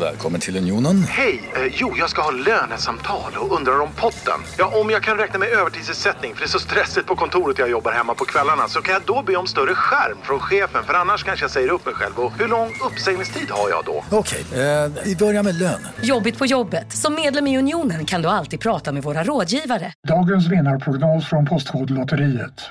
Välkommen till Unionen. Hej! Eh, jo, jag ska ha lönesamtal och undrar om potten. Ja, om jag kan räkna med övertidsersättning för det är så stressigt på kontoret jag jobbar hemma på kvällarna så kan jag då be om större skärm från chefen för annars kanske jag säger upp mig själv. Och hur lång uppsägningstid har jag då? Okej, eh, vi börjar med lön. Jobbigt på jobbet. Som medlem i Unionen kan du alltid prata med våra rådgivare. Dagens vinnarprognos från Postkodlotteriet.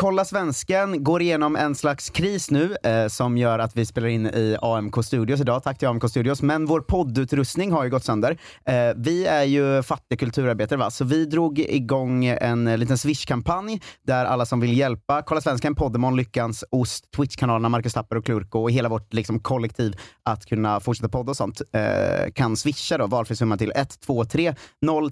Kolla svensken går igenom en slags kris nu eh, som gör att vi spelar in i AMK Studios idag. Tack till AMK Studios. Men vår poddutrustning har ju gått sönder. Eh, vi är ju fattig kulturarbetare, va? så vi drog igång en eh, liten Swish-kampanj där alla som vill hjälpa Kolla svensken, Poddemon, Lyckans, Ost, Twitch-kanalerna, Marcus Tapper och Klurko och hela vårt liksom, kollektiv att kunna fortsätta podda och sånt eh, kan swisha då valfri summa till 123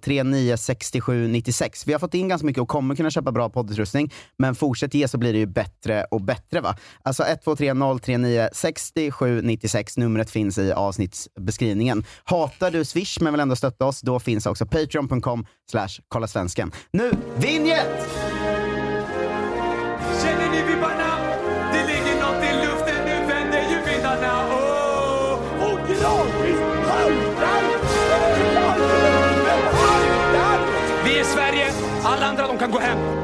039 67 96. Vi har fått in ganska mycket och kommer kunna köpa bra poddutrustning, men fortsätt ge så blir det ju bättre och bättre. va? Alltså 123 039 67 96. Numret finns i avsnittsbeskrivningen. Hatar du Swish men vill ändå stötta oss, då finns också patreon.com slash kolla svensken. Nu, vinjett! Känner ni vibbarna? Det ligger något i luften, nu vänder ju vindarna. Oh, och gradvis haltar Vi är Sverige, alla andra de kan gå hem.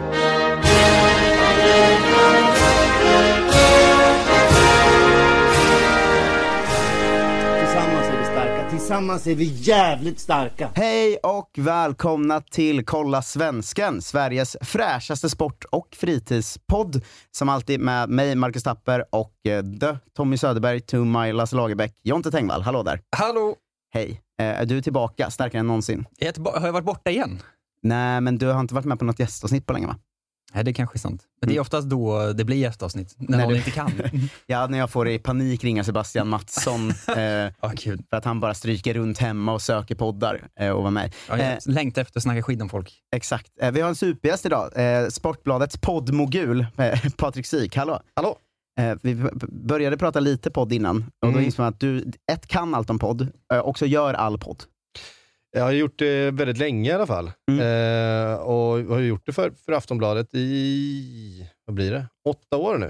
Tillsammans är vi jävligt starka. Hej och välkomna till Kolla Svensken, Sveriges fräschaste sport och fritidspodd. Som alltid med mig, Marcus Tapper och eh, The Tommy Söderberg, to my Lasse Lagerbäck, Jonte Tengvall. Hallå där. Hallå! Hej. Eh, Är du tillbaka starkare än någonsin? Jag har jag varit borta igen? Nej, men du har inte varit med på något gästavsnitt på länge va? Nej, det är kanske är sant. Men det är oftast då det blir gästavsnitt, när När någon du- inte kan. Ja, när jag får i panik ringa Sebastian Mattsson eh, kul. för att han bara stryker runt hemma och söker poddar eh, och var med. Ja, Eh, längtar efter att snacka skit om folk. Exakt. Eh, vi har en supergäst idag. Eh, Sportbladets poddmogul, eh, Patrik Syk. Hallå! Hallå! Eh, vi började prata lite podd innan och då Mm. insåg man att du, ett, kan allt om podd, också gör all podd. Jag har gjort det väldigt länge i alla fall. Eh, och har gjort det för, för Aftonbladet i, vad blir det, åtta år nu.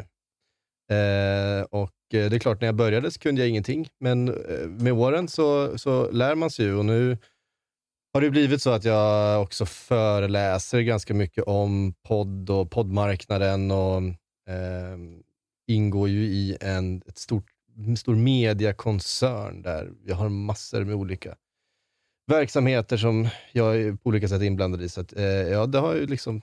Eh, och det är klart, när jag började så kunde jag ingenting. Men eh, med åren så, så lär man sig ju. Och nu har det blivit så att jag också föreläser ganska mycket om podd och poddmarknaden och eh, ingår ju i en ett stort, en stor mediakoncern där vi har massor med olika verksamheter som jag är på olika sätt inblandad i. Så att, eh, ja, det har ju liksom,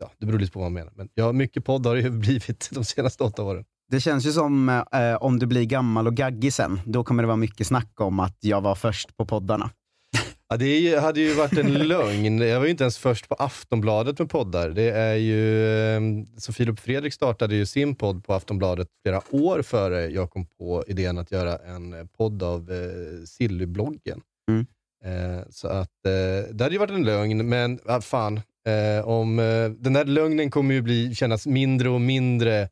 ja, det beror lite på vad man menar. Men ja, mycket podd har det ju blivit de senaste åtta åren. Det känns ju som eh, om du blir gammal och gaggig sen, då kommer det vara mycket snack om att jag var först på poddarna. Ja, det är ju- hade ju varit en lögn. Jag var ju inte ens först på Aftonbladet med poddar. Det är ju, eh, så Filip Fredrik startade ju sin podd på Aftonbladet flera år före jag kom på idén att göra en eh, podd av eh, Sillybloggen. Mm. Eh, så att eh, det hade ju varit en lögn, men ah, fan. Eh, om, eh, den där lögnen kommer ju bli, kännas mindre och mindre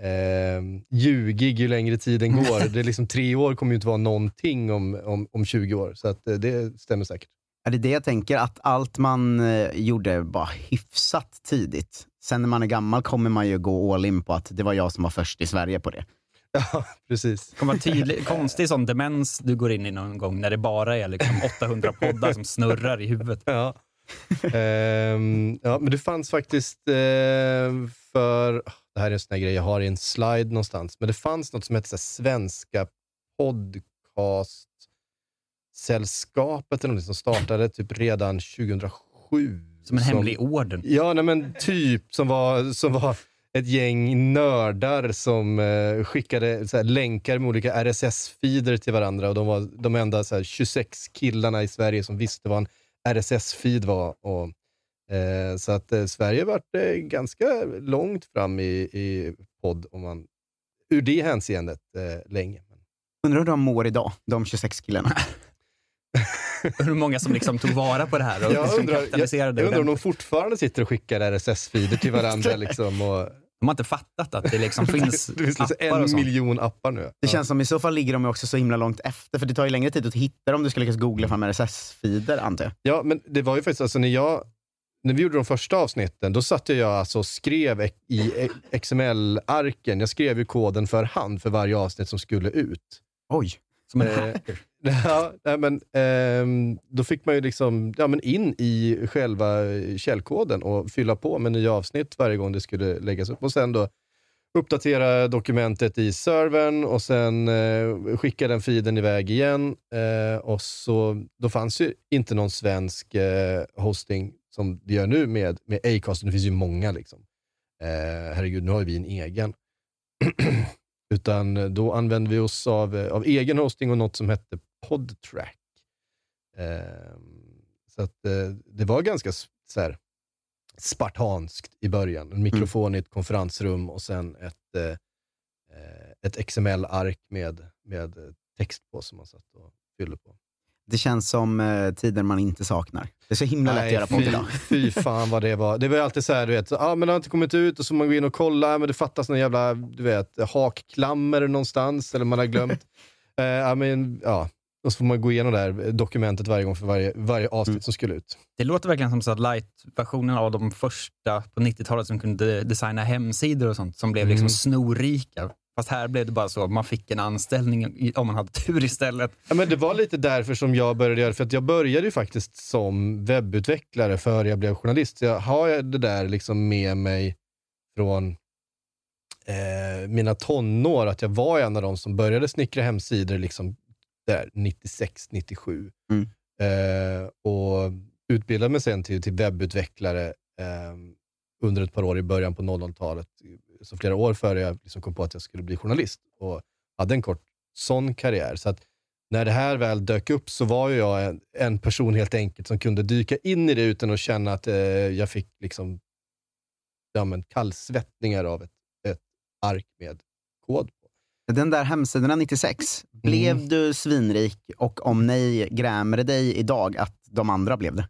eh, ljugig ju längre tiden går. det är liksom tre år kommer ju inte vara någonting om, om, om 20 år, så att, eh, det stämmer säkert. Är det det jag tänker, att allt man eh, gjorde var hyfsat tidigt. Sen när man är gammal kommer man ju gå all in på att det var jag som var först i Sverige på det. Ja, precis. Det kommer vara tydlig, konstig sån demens du går in i någon gång när det bara är liksom 800 poddar som snurrar i huvudet. Ja. Ehm, ja, men det fanns faktiskt eh, för, det här är en sån här grej jag har i en slide någonstans, men det fanns något som hette Svenska podcastsällskapet eller någonting som startade typ redan 2007. Som en hemlig orden. Ja, nej, men typ som var, som var ett gäng nördar som eh, skickade så här, länkar med olika RSS-feeder till varandra och de var de enda så här, 26 killarna i Sverige som visste vad en RSS-feed var. Och, eh, så att eh, Sverige varit eh, ganska långt fram i, i podd, om man, ur det hänseendet, eh, länge. Undrar hur de mår idag, de 26 killarna. Hur många som liksom tog vara på det här och Jag liksom undrar, jag, kapitaliserade jag undrar om de fortfarande sitter och skickar RSS-feeder till varandra. liksom, och, De har inte fattat att det liksom finns det finns liksom appar och en sånt. miljon appar nu. Det känns som i så fall ligger de ju också så himla långt efter, för det tar ju längre tid att hitta om du ska lyckas googla fram RSS-feeder, antar jag. Ja, men det var ju faktiskt, alltså när jag, när vi gjorde de första avsnitten, då satt jag alltså och skrev i XML-arken, jag skrev ju koden för hand för varje avsnitt som skulle ut. Oj. Som en Eh, hacker. Ja, nej, men, ehm, då fick man ju liksom ja, men in i själva källkoden och fylla på med nya avsnitt varje gång det skulle läggas upp. Och sen då uppdatera dokumentet i servern och sen eh, skicka den feeden iväg igen. Eh, och så, då fanns ju inte någon svensk eh, hosting som det gör nu med, med Acast. Det finns ju många. Liksom. Eh, herregud, nu har ju vi en egen. Utan då använde vi oss av, eh, av egen hosting och något som hette Podtrack. Eh, så att, eh, det var ganska så här, spartanskt i början. En mikrofon i ett konferensrum och sen ett, eh, eh, ett XML-ark med, med eh, text på som man satt och fyllde på. Det känns som eh, tider man inte saknar. Det är så himla lätt att göra podd fy, idag. fy fan vad det var. Det var ju alltid så här, du vet, så, ah, men det har inte kommit ut och så man går in och kollar, men det fattas någon jävla du vet, hakklammer någonstans, eller man har glömt. eh, ja, men, ja. Och så får man gå igenom det här dokumentet varje gång för varje, varje avsnitt som skulle ut. Det låter verkligen som så att light-versionen av de första på 90-talet som kunde designa hemsidor och sånt, som blev liksom Mm. snorrika. Fast här blev det bara så, man fick en anställning om man hade tur istället. Ja, men det var lite därför som jag började göra för att jag började ju faktiskt som webbutvecklare före jag blev journalist. Så jag har det där liksom med mig från eh, mina tonår, att jag var en av de som började snickra hemsidor liksom där 96, 97. Mm. Eh, och utbildade mig sen till, till webbutvecklare eh, under ett par år i början på 00-talet. Så flera år före jag liksom kom på att jag skulle bli journalist. Och hade en kort sån karriär. Så att när det här väl dök upp så var ju jag en, en person helt enkelt som kunde dyka in i det utan att känna att eh, jag fick liksom, ja, men kallsvettningar av ett, ett ark med kod. Den där hemsidan 96, blev du svinrik och om nej, grämer det dig idag att de andra blev det?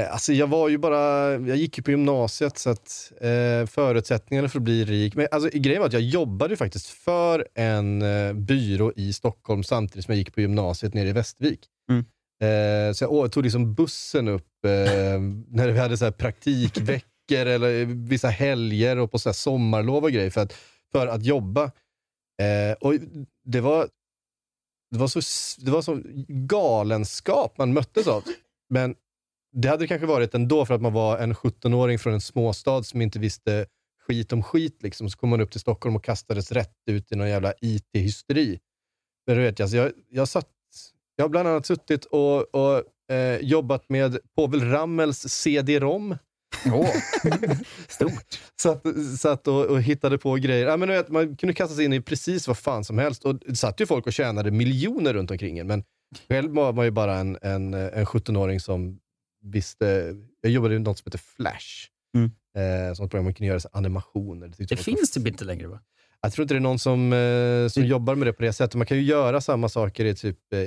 Eh, Alltså jag var ju bara, jag gick ju på gymnasiet så att eh, förutsättningarna för att bli rik, men alltså, grejen var att jag jobbade faktiskt för en eh, byrå i Stockholm samtidigt som jag gick på gymnasiet nere i Västervik. Mm. Eh, så jag å- tog liksom bussen upp eh, när vi hade så praktikveckor eller vissa helger och på så sommarlov och grejer för att, för att jobba. Eh, och det var, det var så, det var så galenskap man möttes av. Men det hade det kanske varit ändå för att man var en 17-åring från en småstad som inte visste skit om skit. Liksom. Så kom man upp till Stockholm och kastades rätt ut i någon jävla IT-hysteri. Men du vet, alltså, jag, jag, satt, jag har bland annat suttit och, och eh, jobbat med Povel Ramels CD-ROM. Stort. Satt, satt och, och hittade på grejer. Ja, men du vet, man kunde kasta sig in i precis vad fan som helst. Och det satt ju folk och tjänade miljoner runt omkring en. Men själv var man ju bara en, en, en 17-åring som visste... Jag jobbade i något som heter Flash. Mm. Eh, som ett program man kunde göra så animationer. Det var finns typ inte längre va? jag tror inte det är någon som, eh, som jobbar med det på det sättet. Man kan ju göra samma saker i, typ, eh,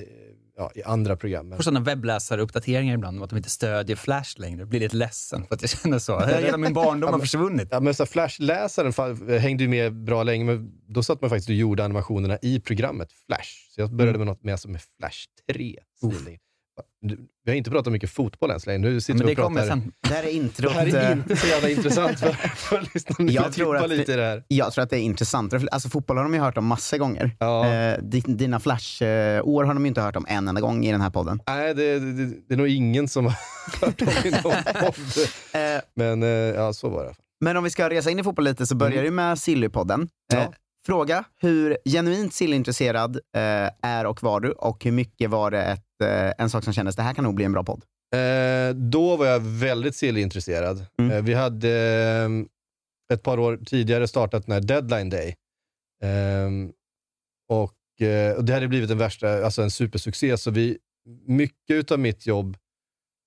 ja, i andra program. Jag får sådana webbläsaruppdateringar ibland om att de inte stödjer Flash längre. Jag blir lite ledsen för att jag känner så. Hela min barndom har försvunnit. Ja, men så Flash-läsaren hängde ju med bra länge, men då satt man faktiskt och gjorde animationerna i programmet Flash. Så jag började med något mer som är Flash 3. Du- Vi har inte pratat mycket fotboll än så länge. Nu sitter vi och pratar... sen. Det här är introt. Det här är eh, inte så jävla intressant för, för lyssnarna. Jag Jag tror att lite i det här. Jag tror att det är intressantare. för- Alltså fotboll har de ju hört om massor gånger. Ja. Eh, di- dina Flash-år har de ju inte hört om en enda gång i den här podden. Nej, det, det, det är nog ingen som har hört om i någon podd. Eh, Men eh, ja, så var det. Men om vi ska resa in i fotboll lite så börjar Mm. det med Sillypodden. Eh, Ja. Fråga, hur genuint sillintresserad eh, är och var du? Och hur mycket var det ett, eh, en sak som kändes, det här kan nog bli en bra podd? Eh, då var jag väldigt sillintresserad. Mm. Eh, vi hade, ett par år tidigare startat den här Deadline Day. Ehm, och, eh, och det hade blivit en, värsta, alltså en supersuccé, så vi, mycket av mitt jobb,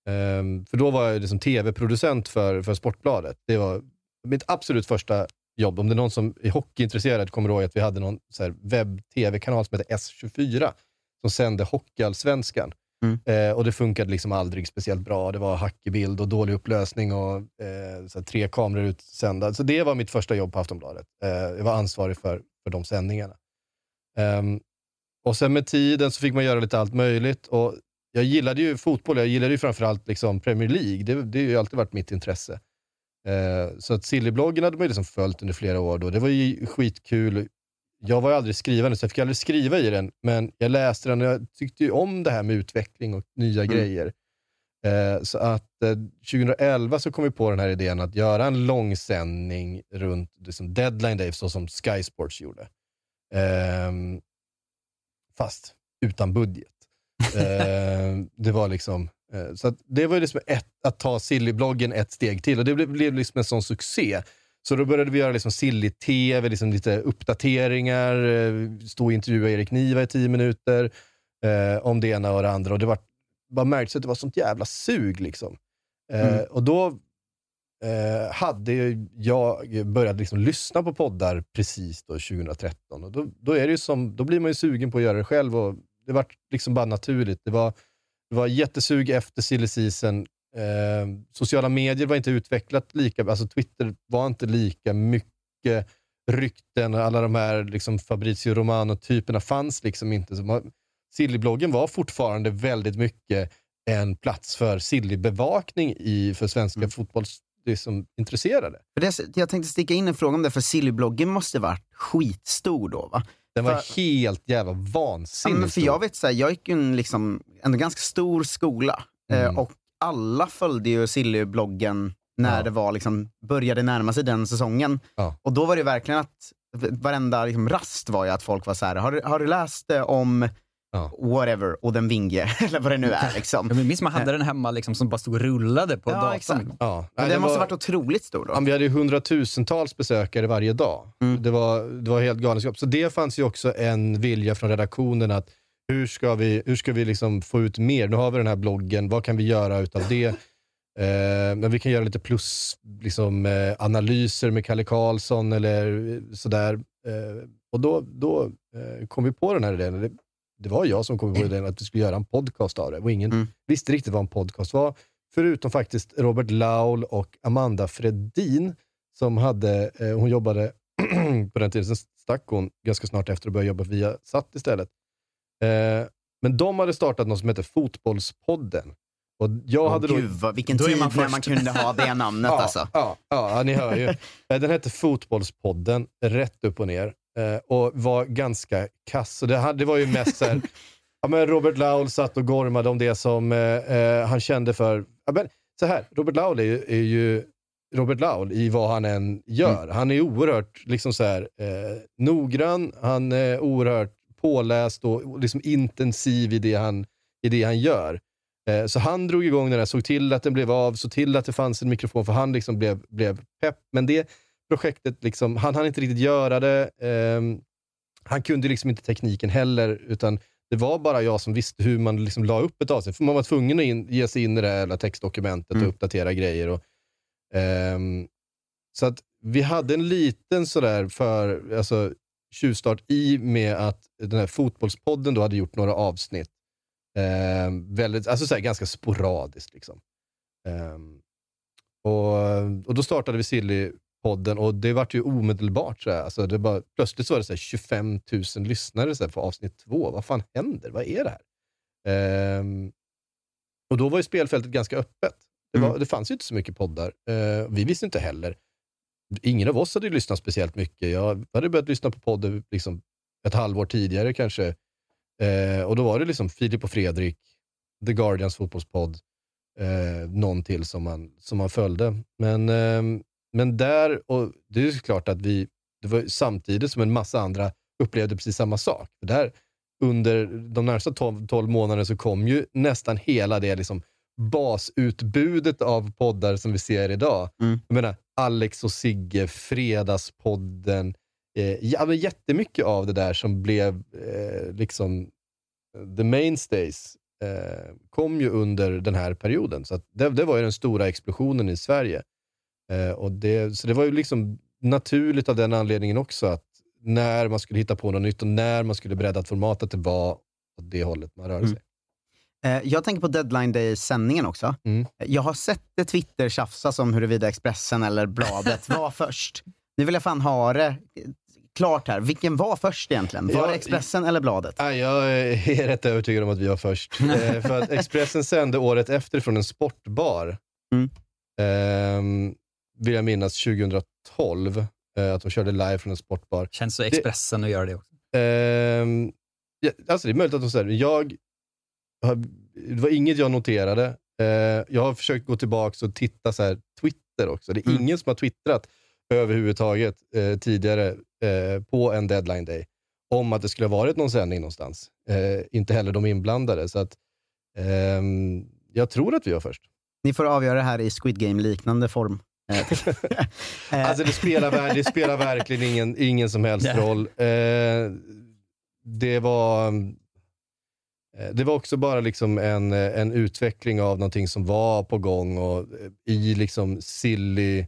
ehm, för då var jag liksom tv-producent för, för Sportbladet. Det var mitt absolut första jobb. Om det är någon som är hockeyintresserad kommer ihåg att vi hade någon webb-tv-kanal som hette S24 som sände Hockeyallsvenskan. Eh, och det funkade liksom aldrig speciellt bra. Det var hackig bild och dålig upplösning och eh, så här, tre kameror utsända. Så det var mitt första jobb på Aftonbladet. Eh, jag var ansvarig för, för de sändningarna. Ehm, och sen med tiden så fick man göra lite allt möjligt. Och jag gillade ju fotboll, jag gillade ju framförallt liksom Premier League. Det, det har ju alltid varit mitt intresse. Eh, så att Sillybloggen hade man ju liksom följt under flera år. Då. Det var ju skitkul. Jag var ju aldrig skrivande, så jag fick aldrig skriva i den, men jag läste den och jag tyckte ju om det här med utveckling och nya grejer. Eh, så att eh, 2011 så kom vi på den här idén att göra en långsändning runt liksom deadline day, så som Sky Sports gjorde. Ehm, fast utan budget. Ehm, det var liksom, så att det var ju liksom ett, att ta Silly-bloggen ett steg till och det blev, liksom en sån succé. Så då började vi göra liksom Silly-TV, liksom lite uppdateringar, eh, stå och intervjua Erik Niva i tio minuter eh, om det ena och det andra. Och det var, bara märktes att det var sånt jävla sug. Liksom. Eh, Mm. Och då eh, hade jag börjat liksom lyssna på poddar precis då 2013. Och då, då, är det som, då blir man ju sugen på att göra det själv och det var liksom bara naturligt. Det var, det var jättesug efter silly season. Eh, sociala medier var inte utvecklat lika, alltså Twitter var inte lika mycket rykten, alla de här liksom Fabrizio Romano-typerna fanns liksom inte. Så man, Silly-bloggen var fortfarande väldigt mycket en plats för Silly-bevakning i, för svenska Mm. För det, jag tänkte sticka in en fråga om det, för Sillybloggen måste varit skitstor då va? Den var För- helt jävla Ja, vansinnigt men för jag vet så här, jag gick ju en liksom, en ganska stor skola Mm. eh, och alla följde ju Silly-bloggen när Ja. det var liksom, började närma sig den säsongen. Ja. Och då var det verkligen att varenda liksom, rast var ju att folk var så här, har, du- har du läst eh, om whatever, och den Vinge, eller vad det nu är. Liksom. Jag minns man hade den hemma liksom, som bara stod och rullade på Ja, datorn. exakt. Ja. Men den det måste var- varit otroligt stor då. Ja, vi hade ju hundratusentals besökare varje dag. Mm. Det, var, det var helt galenskap. Så det fanns ju också en vilja från redaktionen att hur ska vi, hur ska vi liksom få ut mer? Nu har vi den här bloggen, vad kan vi göra utav det? Eh, men vi kan göra lite plus liksom, eh, analyser med Kalle Karlsson eller eh, sådär. Eh, och då, då eh, kom vi på den här idén. Det, var jag som kom på idén att vi skulle göra en podcast av det. Och ingen Mm. visste riktigt vad en podcast var. Förutom faktiskt Robert Laul och Amanda Fredin som hade, eh, hon jobbade på den tiden, sen stack hon ganska snart efter och började jobba via SAT istället. Eh, men de hade startat något som heter Fotbollspodden. Och jag Åh, hade då, Gud, vad, vilken tid man när först. man kunde ha det namnet ja, alltså. Ja, ja, ja, ni hör ju. Eh, Den hette Fotbollspodden, rätt upp och ner. Eh, Och var ganska kass. Det, hade- det var ju mest så här, ja, men Robert Laul satt och gormade om det som eh, eh, han kände för... Ja, men, så här, Robert Laul är ju, är ju Robert Laul i vad han än gör. Han är oerhört liksom så här, eh, noggrann, han är oerhört påläst och liksom intensiv i det han, i det han gör. Eh, Så han drog igång den här, såg till att den blev av, såg till att det fanns en mikrofon, för han liksom blev, blev pepp. Men det projektet, liksom, han hann inte riktigt göra det. Ehm, han kunde liksom inte tekniken heller, utan det var bara jag som visste hur man liksom la upp ett avsnitt. För man var tvungen att in, ge sig in i det här textdokumentet Mm. och uppdatera grejer. Och, ehm, så att vi hade en liten sådär för, alltså, tjuvstart i med att den här fotbollspodden då hade gjort några avsnitt. Ehm, väldigt, alltså såhär, ganska sporadiskt. Liksom. Ehm, och, och Då startade vi Silly-podden och det vart ju omedelbart. Så här, alltså det bara, plötsligt så var det så här 25 000 lyssnare så här, på avsnitt två. Vad fan händer? Vad är det här? Ehm, och då var ju spelfältet ganska öppet. Det, var, Mm. det fanns ju inte så mycket poddar. Eh, vi visste inte heller. Ingen av oss hade ju lyssnat speciellt mycket. Jag hade börjat lyssna på poddar liksom ett halvår tidigare kanske. Eh, och då var det liksom Filip och Fredrik, The Guardians fotbollspodd, eh, någon till som man, som man följde. Men, ehm, men där, och det är ju klart att vi, det var samtidigt som en massa andra upplevde precis samma sak. För där, under de närmsta 12, 12 månaderna så kom ju nästan hela det liksom basutbudet av poddar som vi ser idag. Mm. Jag menar, Alex och Sigge, Fredagspodden. Eh, ja, men jättemycket av det där som blev eh, liksom the mainstays eh, kom ju under den här perioden. Så det, det var ju den stora explosionen i Sverige. Eh, och det, så det var ju liksom naturligt av den anledningen också att när man skulle hitta på något nytt och när man skulle bredda ett format, att det var åt det hållet man rörde sig. Eh, Jag tänker på deadline day-sändningen också. Mm. Jag har sett det Twitter tjafsas om huruvida Expressen eller bladet var först. Nu vill jag fan ha det klart här. Vilken var först egentligen? Var Ja, det Expressen eller bladet? Nej, jag är rätt övertygad om att vi var först. eh, för att Expressen sände året efter från en sportbar. Mm. Ehm, vill jag minnas 2012. eh, att de körde live från en sportbar. Känns så Expressen att göra det också. Ja, alltså det är möjligt att de säger jag har, Det var inget jag noterade. Eh, jag har försökt gå tillbaka och titta så här, Twitter också. Det är ingen som har twittrat överhuvudtaget eh, tidigare eh, på en deadline day om att det skulle ha varit någon sändning någonstans. Eh, inte heller de inblandade. Så att, ehm, jag tror att vi var först. Ni får avgöra det här i Squid Game-liknande form. Eh, Alltså det spelar, det spelar verkligen ingen, ingen som helst Nej. roll. Eh, det var eh, det var också bara liksom en, eh, en utveckling av någonting som var på gång och eh, i liksom silly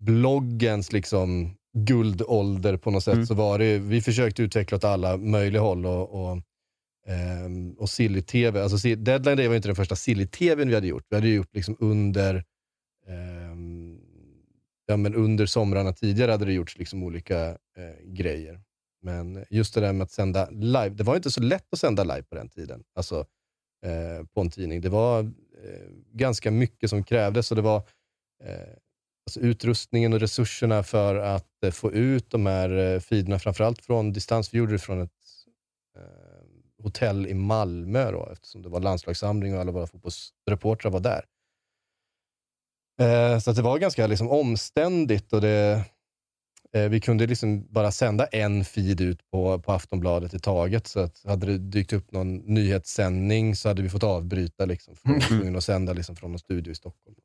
bloggens liksom guldålder på något sätt Mm. så var det, vi försökte utveckla åt alla möjliga håll och, och, ehm, och silly-tv, alltså Deadline Day var inte den första silly-tvn vi hade gjort. Vi hade gjort liksom under ehm, ja, men under somrarna tidigare hade det gjorts liksom olika eh, grejer. Men just det där med att sända live, det var inte så lätt att sända live på den tiden. Alltså eh, på en tidning. Det var eh, ganska mycket som krävdes och det var eh, alltså utrustningen och resurserna för att eh, få ut de här eh, feederna, framförallt från distans. Vi gjorde det från ett eh, hotell i Malmö då, eftersom det var landslagssamling och alla våra fotbollsreportrar var där. Eh, så att det var ganska liksom, omständigt och det, eh, vi kunde liksom bara sända en feed ut på, på Aftonbladet i taget. Så att hade det dykt upp någon nyhetssändning så hade vi fått avbryta. Liksom, för att Mm. sända liksom, från en studio i Stockholm.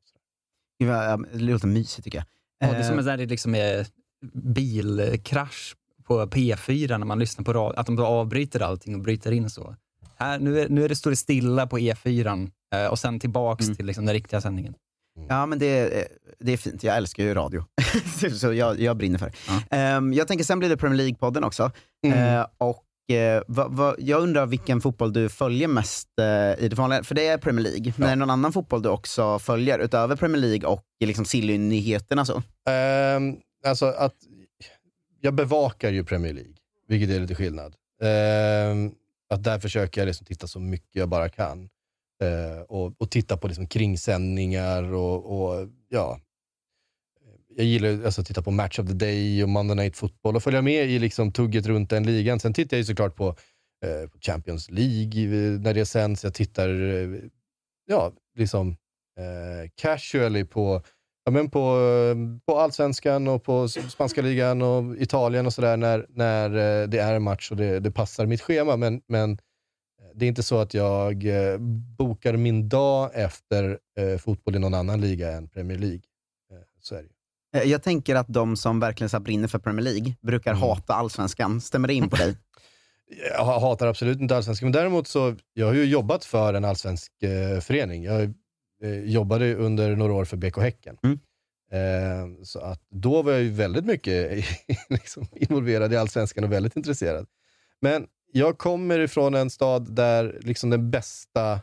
Vad- ja, Det låter mysigt tycker jag. Ja, det är som Eh, en där liksom är bilkrasch på P4 när man lyssnar på radio, att de då avbryter allting och bryter in så. Här, nu, är, nu är det, står det stilla på E4 eh, och sen tillbaks Mm. till liksom den riktiga sändningen. Ja, men det, är- det är fint. Jag älskar ju radio. så jag, jag brinner för det. Ehm, jag tänker sen blir det Premier League-podden också. Eh, och eh, vad, vad, Jag undrar vilken fotboll du följer mest eh, i det vanliga, för det är Premier League. Men är det någon annan fotboll du också följer utöver Premier League och liksom Silly-nyheterna? Så? Ehm, alltså att jag bevakar ju Premier League, vilket är lite skillnad. Ehm, att där försöker jag liksom titta så mycket jag bara kan. Eh, och, och titta på liksom kringsändningar och, och ja. Jag gillar ju, alltså att titta på Match of the Day och Monday Night Football och följa med i liksom tugget runt den ligan. Sen tittar jag ju såklart på, eh, Champions League när det sänds. Jag tittar eh, ja, liksom eh, casually på Ja, men på, på allsvenskan och på spanska ligan och Italien och sådär när, när eh, det är en match och det, det passar mitt schema. Men, men eh, det är inte så att jag eh, bokar min dag efter eh, fotboll i någon annan liga än Premier League. Eh, så är det. Jag tänker att de som verkligen så brinner för Premier League brukar Mm. hata allsvenskan. Stämmer det in på dig? Jag ha- hatar absolut inte allsvenskan, men däremot så jag har ju jobbat för en allsvensk eh, förening. Jag eh, jobbade under några år för BK Häcken. Eh, så att då var jag ju väldigt mycket liksom, involverad i allsvenskan och väldigt intresserad. Men jag kommer ifrån en stad där liksom den bästa,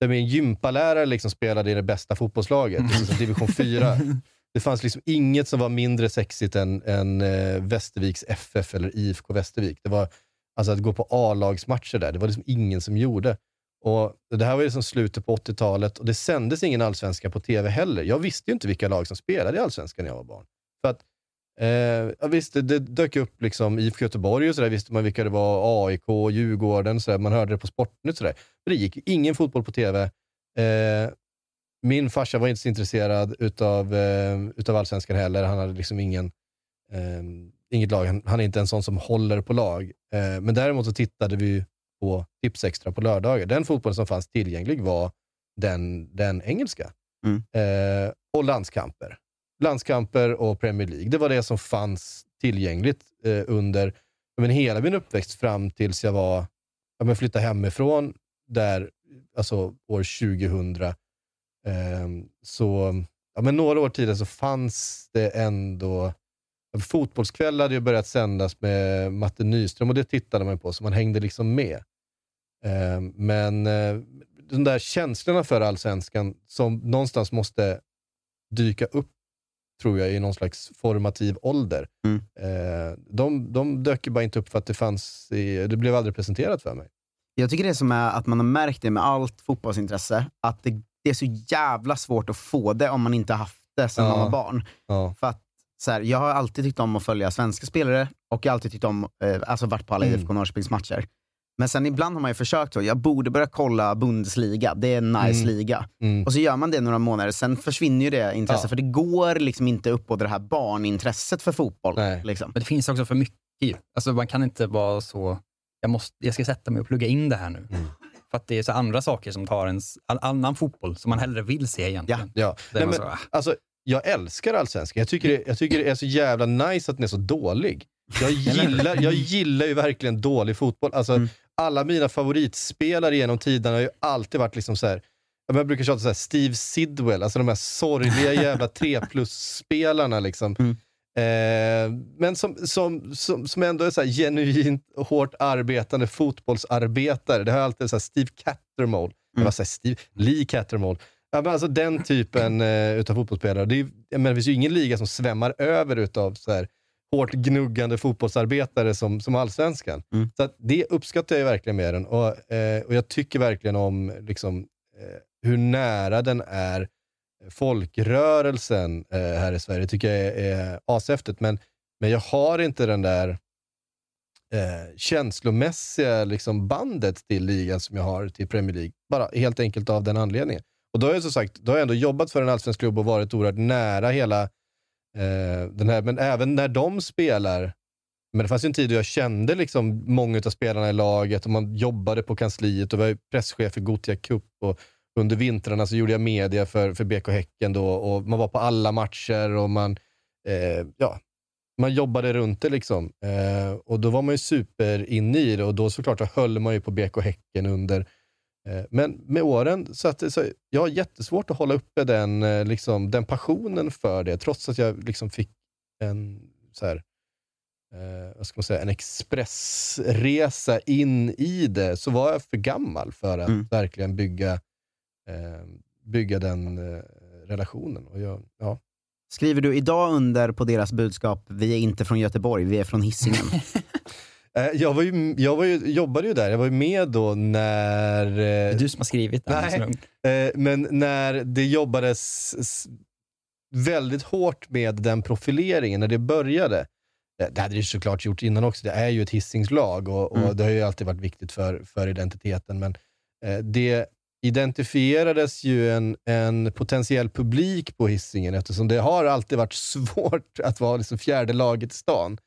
där min gympalärare liksom spelade i det bästa fotbollslaget, liksom division 4. Det fanns liksom inget som var mindre sexigt än, än eh, Västerviks FF eller IFK Västervik. Det var alltså att gå på A-lagsmatcher där, det var liksom ingen som gjorde. Och Det här var liksom slutet på 80-talet och det sändes ingen allsvenska på tv heller. Jag visste ju inte vilka lag som spelade i allsvenskan när jag var barn. För att, eh, visst, det, det dök upp liksom IFK Göteborg och sådär, visste man vilka det var, AIK, Djurgården, så där. man hörde det på Sportnytt. sådär. Men det gick ingen fotboll på tv. Eh, min farsa var inte så intresserad utav, eh, utav allsvenskan heller. Han hade liksom ingen, eh, inget lag. Han, han är inte en sån som håller på lag. Eh, men däremot så tittade vi på Tipsextra på lördagar. Den fotbollen som fanns tillgänglig var den, den engelska. Mm. Eh, och landskamper landskamper och Premier League. Det var det som fanns tillgängligt eh, under men hela min uppväxt fram tills jag var, ja, men flyttade hemifrån där, alltså år 2000. Eh, så ja, men några år tidigare så fanns det ändå Fotbollskväll hade ju börjat sändas med Matte Nyström och det tittade man på, så man hängde liksom med. Ehm, men eh, de där känslorna för allsvenskan som någonstans måste dyka upp, tror jag, i någon slags formativ ålder. Mm. Eh, de, de dök ju bara inte upp för att det fanns, i, det blev aldrig presenterat för mig. Jag tycker det som är att man har märkt det med allt fotbollsintresse, att det, det är så jävla svårt att få det om man inte har haft det sedan Ja. man var barn. Ja. För att, så här, jag har alltid tyckt om att följa svenska spelare och jag har alltid tyckt om, eh, alltså varit på alla Mm. IFK Norrköpings matcher. Men sen ibland har man ju försökt så, jag borde börja kolla Bundesliga, det är en nice Mm. liga. Mm. Och så gör man det några månader, sen försvinner ju det intresset, Ja. för det går liksom inte upp på det här barnintresset för fotboll. Liksom. Men det finns också för mycket ju. Alltså man kan inte vara så, jag, måste, jag ska sätta mig och plugga in det här nu. Mm. För att det är så andra saker som tar ens, all, annan fotboll som man hellre vill se egentligen. Ja. Där Nej, men, så, ah. alltså, jag älskar allsvenskan. Jag tycker, det, jag tycker det är så jävla nice att den är så dålig. Jag gillar, jag gillar ju verkligen dålig fotboll. Alltså, Mm. Alla mina favoritspelare genom tiderna har ju alltid varit liksom så här. Jag brukar tjata så här, Steve Sidwell, alltså de här sorgliga jävla 3 plus-spelarna. Liksom. Mm. Eh, men som, som, som, som ändå är så här genuint hårt arbetande fotbollsarbetare. Det har alltid så här Steve Cattermole. Var så här Steve, Lee Cattermole. Ja, men alltså den typen eh, utav fotbollsspelare. Det, är, jag menar, det finns ju ingen liga som svämmar över utav så här, hårt gnuggande fotbollsarbetare som, som allsvenskan. Så att det uppskattar jag verkligen med den. Och, eh, och jag tycker verkligen om liksom, eh, hur nära den är folkrörelsen eh, här i Sverige. Det tycker jag är, är ashäftigt. Men, men jag har inte den där eh, känslomässiga liksom, bandet till ligan som jag har till Premier League. Bara helt enkelt av den anledningen. Och då har jag som sagt då har jag ändå jobbat för en allsvensk klubb och varit oerhört nära hela eh, den här. Men även när de spelar, men det fanns ju en tid då jag kände liksom många av spelarna i laget och man jobbade på kansliet och var presschef för Gothia Cup och under vintrarna så gjorde jag media för, för BK Häcken då och man var på alla matcher och man, eh, ja, man jobbade runt det liksom. Eh, och då var man ju super inne i det och då såklart så höll man ju på BK Häcken under. Eh, men med åren, så att, så jag har jättesvårt att hålla uppe den, eh, liksom, den passionen för det, trots att jag liksom fick en så här, eh, vad ska man säga, en expressresa in i det, så var jag för gammal för att Mm. verkligen bygga, eh, bygga den eh, relationen. Och jag, ja. Skriver du idag under på deras budskap, vi är inte från Göteborg, vi är från Hisingen? Eh, Jag, var ju, jag var ju, jobbade ju där, jag var ju med då när... Det är du som har skrivit Lund. Nej, eh, men när det jobbades väldigt hårt med den profileringen, när det började. Eh, Det hade det såklart gjort innan också, det är ju ett hissingslag och, och Mm. det har ju alltid varit viktigt för, för identiteten. Men eh, det identifierades ju en, en potentiell publik på hissingen eftersom det har alltid varit svårt att vara liksom fjärde laget i stan.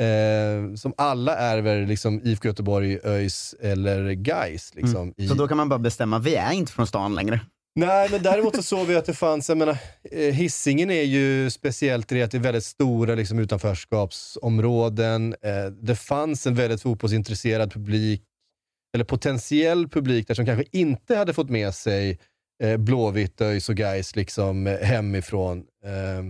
Eh, som alla ärver liksom IFK Göteborg, ÖIS eller Gais liksom, Mm. i, Så då kan man bara bestämma, vi är inte från stan längre. Nej, men däremot så såg vi att det fanns, jag menar, eh, Hisingen är ju speciellt i det att det är väldigt stora liksom, utanförskapsområden. Eh, det fanns en väldigt fotbollsintresserad publik, eller potentiell publik där som kanske inte hade fått med sig eh, Blåvitt, ÖIS och Gais liksom, hemifrån. Eh,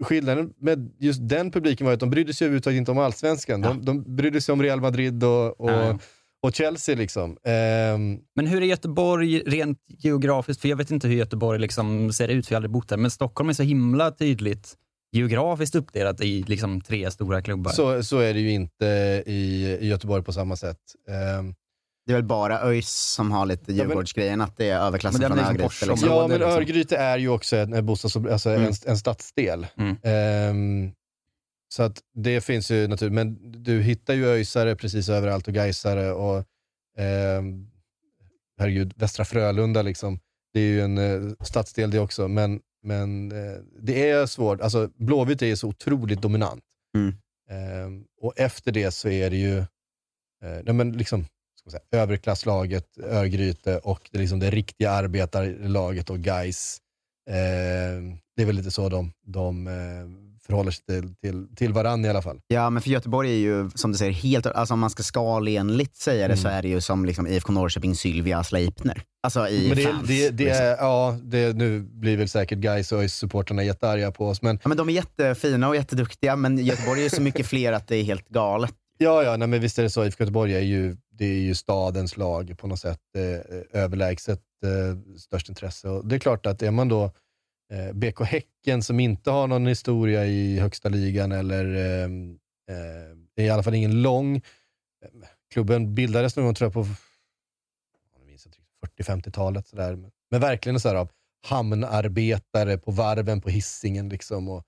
skillnaden med just den publiken var att de brydde sig överhuvudtaget inte om allsvenskan. De, de brydde sig om Real Madrid och, och, Ja, ja. och Chelsea. Liksom. Ehm, Men hur är Göteborg rent geografiskt? För jag vet inte hur Göteborg liksom ser ut, för jag har aldrig bott där. Men Stockholm är så himla tydligt geografiskt uppdelat i liksom tre stora klubbar. Så, så är det ju inte i, i Göteborg på samma sätt. Ehm, Det är väl bara ÖIS som har lite Djurgårdsgrejen, att det är överklassen Men det från är liksom Örgryte. Liksom. ja, men liksom. Örgryte är ju också en, bostads, alltså Mm. en, en stadsdel. Mm. Ehm, så att det finns ju naturligt, men du hittar ju öisare precis överallt och gaisare och ehm, herregud, Västra Frölunda liksom. Det är ju en eh, stadsdel det också, men, men eh, det är svårt. Alltså Blåvitt är ju så otroligt dominant. Mm. Ehm, och efter det så är det ju eh, nej, men liksom, säga, överklasslaget Örgryte och det, liksom det riktiga arbetarlaget och guys Eh, det är väl lite så de, de eh, förhåller sig till, till, till varandra i alla fall. Ja, men för Göteborg är ju, som du säger, helt... Alltså om man ska skalenligt säga det Mm. så är det ju som liksom IFK Norrköping, Sylvia, Sleipner. Alltså i Men det, fans. det, det liksom. är, ja, det, nu blir väl säkert guys och supporterna jättearga på oss, men Ja, men de är jättefina och jätteduktiga, men Göteborg är ju så mycket fler att det är helt galet. Ja, ja nej, men visst är det så. IFK Göteborg är ju, det är ju stadens lag på något sätt. Eh, överlägset eh, störst intresse. Och det är klart att är man då eh, BK Häcken som inte har någon historia i högsta ligan eller eh, eh, i alla fall ingen lång. eh, Klubben bildades någon gång tror jag på jag minns inte riktigt, 40-50-talet. sådär. Men verkligen så här av hamnarbetare på varven på hissingen liksom. Och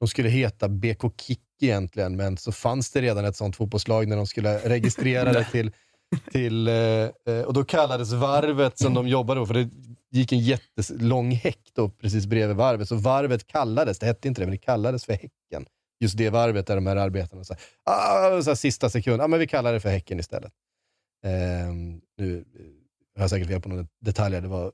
de skulle heta BK Kick egentligen, men så fanns det redan ett sånt fotbollslag när de skulle registrera det till, till eh, eh, och då kallades varvet som de jobbade på, för det gick en jättelång häck då precis bredvid varvet, så varvet kallades, det hette inte det, men det kallades för Häcken. Just det varvet där de här arbetarna här, ah, så här, sista sekund, ah, men vi kallar det för Häcken istället. Eh, nu har jag säkert fel på några detaljer, det var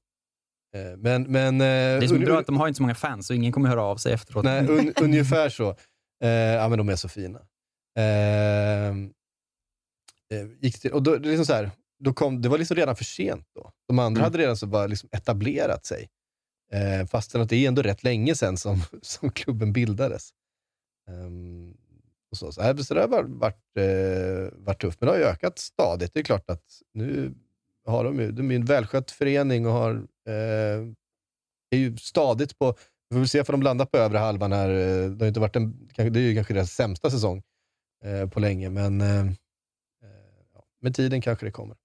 eh, men, men, Det är så bra att de har inte så många fans, så ingen kommer höra av sig efteråt. Nej, un, ungefär så. Eh, ja, men de är så fina. Eh, gick till, och då, det, liksom så här, då kom, det var liksom redan för sent då. De andra Mm. hade redan så bara liksom etablerat sig. Eh, fastän att det är ändå rätt länge sedan som, som klubben bildades. Ehm, och så, så, här, så det har varit, varit, eh, varit tufft, men det har ju ökat stadigt. Det är klart att nu har de ju, de är en välskött förening och har, eh, är ju stadigt på vi får väl se för de landar på övre halvan här. Eh, Det, har inte varit en, det är ju kanske deras sämsta säsong eh, på länge, men eh, eh, med tiden kanske det kommer.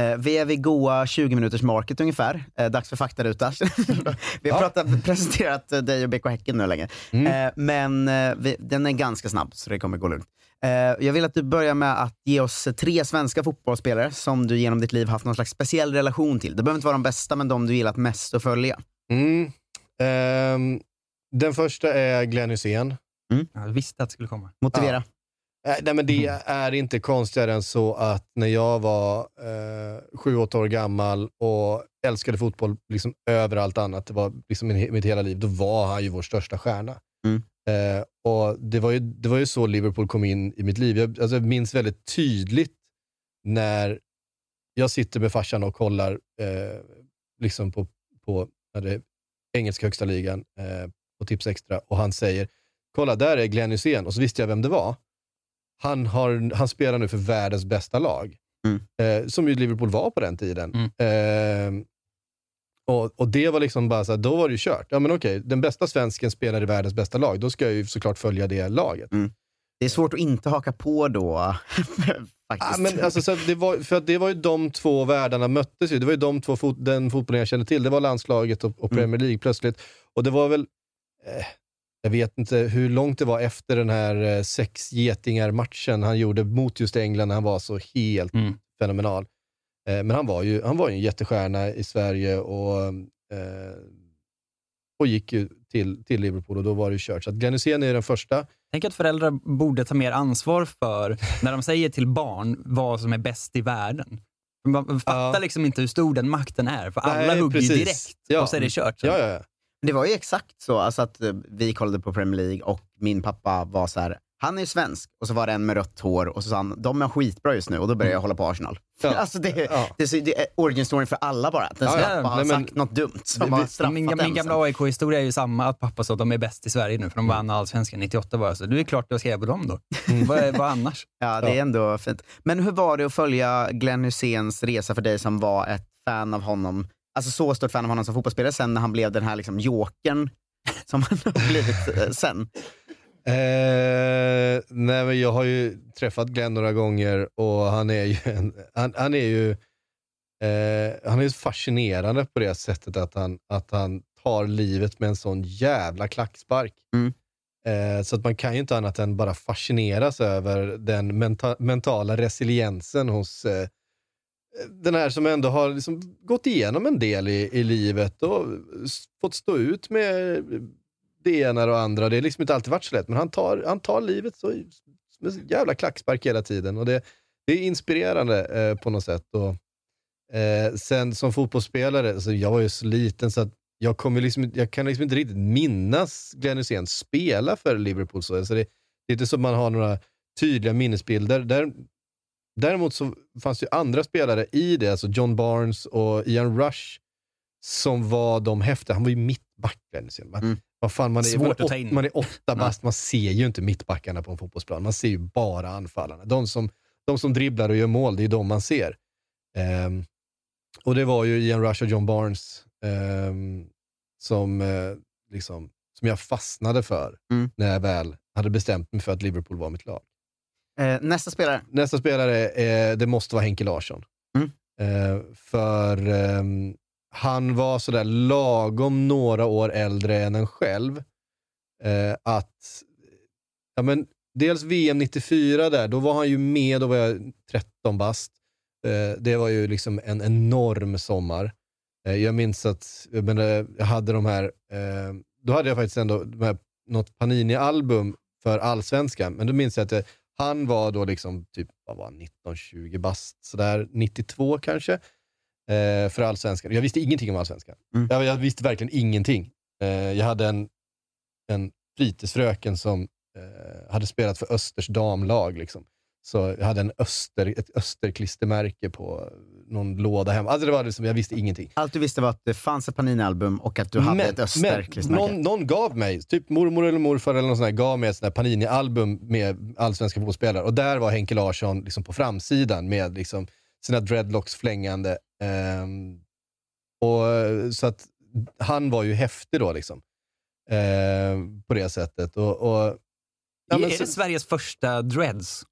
Eh, vi är vid goa 20 minuters market ungefär. Eh, dags för faktaruta. vi har pratat, presenterat eh, dig och BK Häcken nu länge. Eh, men eh, vi, den är ganska snabb, så det kommer gå lugnt. Eh, jag vill att du börjar med att ge oss tre svenska fotbollsspelare som du genom ditt liv haft någon slags speciell relation till. Det behöver inte vara de bästa, men de du gillat mest att följa. Mm. Ehm, den första är Glenn Hysén. Jag visste att det skulle komma. Motivera. Ja. Eh, Nej, men det är inte konstigare än så att när jag var eh, sju, åtta år gammal och älskade fotboll liksom över allt annat, det var liksom min, mitt hela liv, då var han ju vår största stjärna. Mm. Eh, och det var, ju, det var ju så Liverpool kom in i mitt liv. Jag, alltså, jag minns väldigt tydligt när jag sitter med farsan och kollar eh, liksom på, på det engelska högsta ligan eh, på Tips Extra och han säger “Kolla, där är Glenn Hysén” och så visste jag vem det var. Han, har, han spelar nu för världens bästa lag, Mm. eh, som ju Liverpool var på den tiden. Eh, och, och det var liksom bara så här, då var det ju kört. Ja men okej, den bästa svensken spelar i världens bästa lag, då ska jag ju såklart följa det laget. Det är svårt att inte haka på då, faktiskt. men alltså, så det, var, för det var ju de två världarna möttes ju. Det var ju de två fot, den fotbollen jag kände till. Det var landslaget och, och Premier League plötsligt. Och det var väl, eh, jag vet inte hur långt det var efter den här eh, sex getingar-matchen han gjorde mot just England när han var så helt fenomenal. Eh, men han var ju han var ju en jättestjärna i Sverige och, eh, och gick ju till, till Liverpool och då var det ju kört. Så att Glenn Hysén är den första. Tänk att föräldrar borde ta mer ansvar för, när de säger till barn vad som är bäst i världen. Man fattar liksom inte hur stor den makten är, för alla Nej, hugger precis. direkt Ja. och så är det kört. Ja, ja, ja. Det var ju exakt så, alltså att eh, vi kollade på Premier League och min pappa var så här. han är svensk och så var det en med rött hår och så sa han, de är skitbra just nu och då började jag hålla på Arsenal. Ja. Alltså det, Ja. det, så- det är origin story för alla bara. Att den Ja, ska ja. ha Nej, men- sagt något dumt som har straffat min, min gamla AIK-historia är ju samma, att pappa sa att de är bäst i Sverige nu, för de vann allsvenskan 98 bara. Så det är klart jag ska på dem då. vad, vad annars? Ja, det är ändå fint. Men hur var det att följa Glenn Hyséns resa för dig som var ett fan av honom, alltså så stort fan av honom som fotbollsspelare sen när han blev den här liksom jokern som han har blivit eh, sen? Eh, nej, men jag har ju träffat Glenn några gånger och han är ju, en, han, han är ju eh, han är fascinerande på det sättet att han, att han tar livet med en sån jävla klackspark. Eh, så att man kan ju inte annat än bara fascineras över den menta mentala resiliensen hos eh, den här som ändå har liksom gått igenom en del i, i livet och fått stå ut med det ena och det andra. Det har liksom inte alltid varit så lätt, men han tar, han tar livet så, med en jävla klackspark hela tiden. Och det, det är inspirerande eh, på något sätt. Och, eh, sen som fotbollsspelare, alltså jag var ju så liten så att jag, kommer liksom, jag kan liksom inte riktigt minnas Glenn Hysén spela för Liverpool. Så, alltså det, det är inte så att man har några tydliga minnesbilder. Där, däremot så fanns det ju andra spelare i det, alltså John Barnes och Ian Rush, som var de häftiga. Han var ju mittback, Glenn Hysén. Man, vad fan, man, är, Svårt man, att är, ta åt- in. man är åtta bast, man ser ju inte mittbackarna på en fotbollsplan. Man ser ju bara anfallarna. De som, de som dribblar och gör mål, det är de man ser. Ehm, och det var ju Ian Rush och John Barnes ehm, som, eh, liksom, som jag fastnade för Mm. när jag väl hade bestämt mig för att Liverpool var mitt lag. Eh, nästa spelare. Nästa spelare, eh, det måste vara Henke Larsson. Mm. Eh, för ehm, han var sådär lagom några år äldre än en själv. Eh, att, ja men, dels VM 94 där, då var han ju med, då var jag 13 bast. Eh, det var ju liksom en enorm sommar. Eh, jag minns att jag, menar, jag hade de här, eh, då hade jag faktiskt ändå de här, något Panini-album för allsvenskan, men då minns jag att det, han var då liksom typ, vad var han, 19-20 bast, sådär 92 kanske, eh, för allsvenskan. Jag visste ingenting om allsvenskan. Mm. Jag, jag visste verkligen ingenting. Eh, jag hade en, en fritidsfröken som eh, hade spelat för Östers damlag. Liksom. Så jag hade en öster, ett österklistermärke på någon låda hemma. Alltså det var liksom, jag visste ingenting. Allt du visste var att det fanns ett Panini-album och att du hade ett Öster-klistermärke. någon, någon gav mig, typ mormor eller morfar eller någon sån här, gav mig ett Panini-album med allsvenska fotbollsspelare. Och där var Henke Larsson liksom på framsidan med liksom sina dreadlocks flängande. Ehm, och, så att han var ju häftig då, liksom. Ehm, på det sättet. Och, och, ja, men är så- det Sveriges första dreads?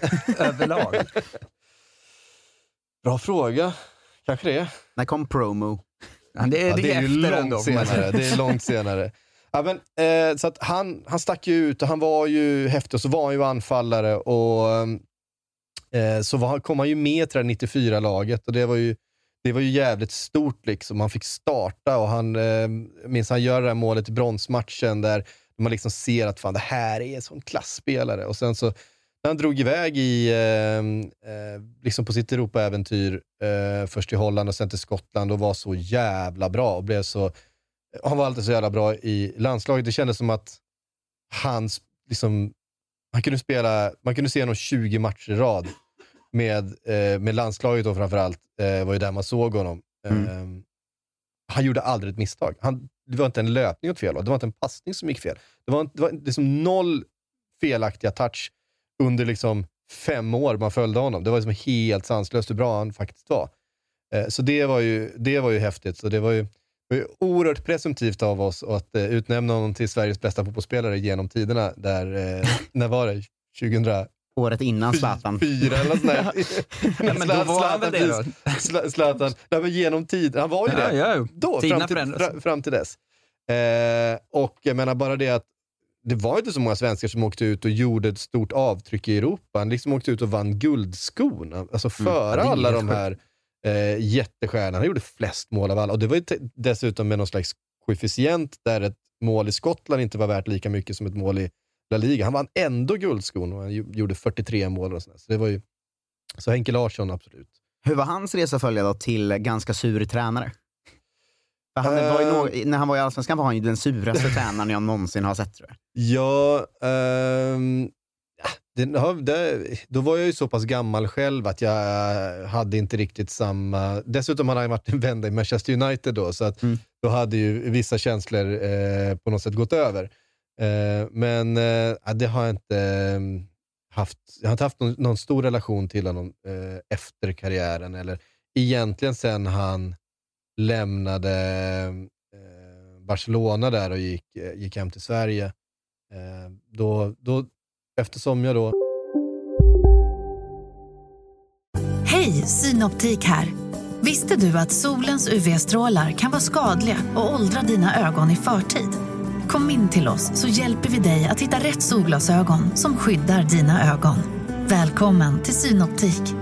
Överlag? Bra fråga. Kanske det. När kom promo? Ja, det, är- det är efter långt ändå, senare. Det är långt senare. Ja, men, eh, så han, han stack ju ut och han var ju häftig och så var han ju anfallare och eh, så var, kom han ju med till det här 94-laget och det var ju det var ju jävligt stort liksom. Han fick starta och han, eh, minns han gör det här målet i bronsmatchen där man liksom ser att fan det här är en sån klassspelare. Och sen så han drog iväg i, eh, eh, liksom på sitt Europa-äventyr, eh, först till Holland och sen till Skottland och var så jävla bra. Och blev så, han var alltid så jävla bra i landslaget. Det kändes som att hans, liksom, han kunde spela, man kunde se honom 20 matcher i rad med, eh, med landslaget då framförallt, eh, var ju där man såg honom. Eh, han gjorde aldrig ett misstag. Han, det var inte en löpning åt fel håll, det var inte en passning som gick fel. Det var, det var liksom noll felaktiga touch under liksom fem år man följde honom. Det var liksom helt sanslöst hur bra han faktiskt var. Eh, så det var ju, det var ju häftigt. Så det var ju, det var ju oerhört presumtivt av oss att eh, utnämna honom till Sveriges bästa fotbollsspelare genom tiderna. Där, eh, när var det? 2000? Året innan Zlatan. Fyra eller där. Ja, men då var han väl det då? Zlatan, Zlatan, nej, men genom tid. Han var ju Ja, det. ja. Då, fram till, förändras. fra, fram till dess. Eh, och jag menar bara det att det var inte så många svenskar som åkte ut och gjorde ett stort avtryck i Europa. Han liksom åkte ut och vann guldskon. Alltså före Mm. Det är alla de här eh, jättestjärnorna. Han gjorde flest mål av alla. Och det var dessutom med någon slags koefficient där ett mål i Skottland inte var värt lika mycket som ett mål i La Liga. Han vann ändå guldskon och han gjorde 43 mål. Och sådär. så det var ju... Så Henke Larsson, absolut. Hur var hans resa följa då till ganska sur tränare? Han var ju Eh. nå- när han var i Allsvenskan var han ju den suraste tränaren jag någonsin har sett. Ja, ehm, det, det, då var jag ju så pass gammal själv att jag hade inte riktigt samma... Dessutom hade jag varit en vända i Manchester United då, så att då hade ju vissa känslor eh, på något sätt gått över. Eh, men eh, det har jag inte eh, haft. Jag har inte haft någon, någon stor relation till honom eh, efter karriären, eller egentligen sen han lämnade eh, Barcelona där och gick, eh, gick hem till Sverige. Eh, då, då, eftersom jag då... Hej, Synoptik här. Visste du att solens UV-strålar kan vara skadliga och åldra dina ögon i förtid? Kom in till oss så hjälper vi dig att hitta rätt solglasögon som skyddar dina ögon. Välkommen till Synoptik.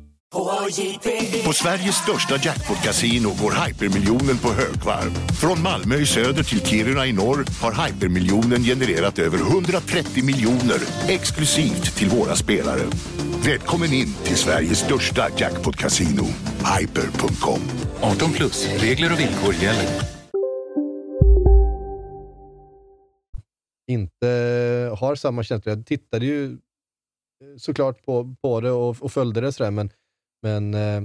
På Sveriges största jackpot-kasino går hypermiljonen på högvarv. Från Malmö i söder till Kiruna i norr har hypermiljonen genererat över 130 miljoner exklusivt till våra spelare. Välkommen in till Sveriges största jackpot-kasino, hyper.com. 18 plus, regler och villkor gäller. inte har samma känsla. Jag tittade ju eh, såklart på, på det och, och följde det sådär, men, men eh,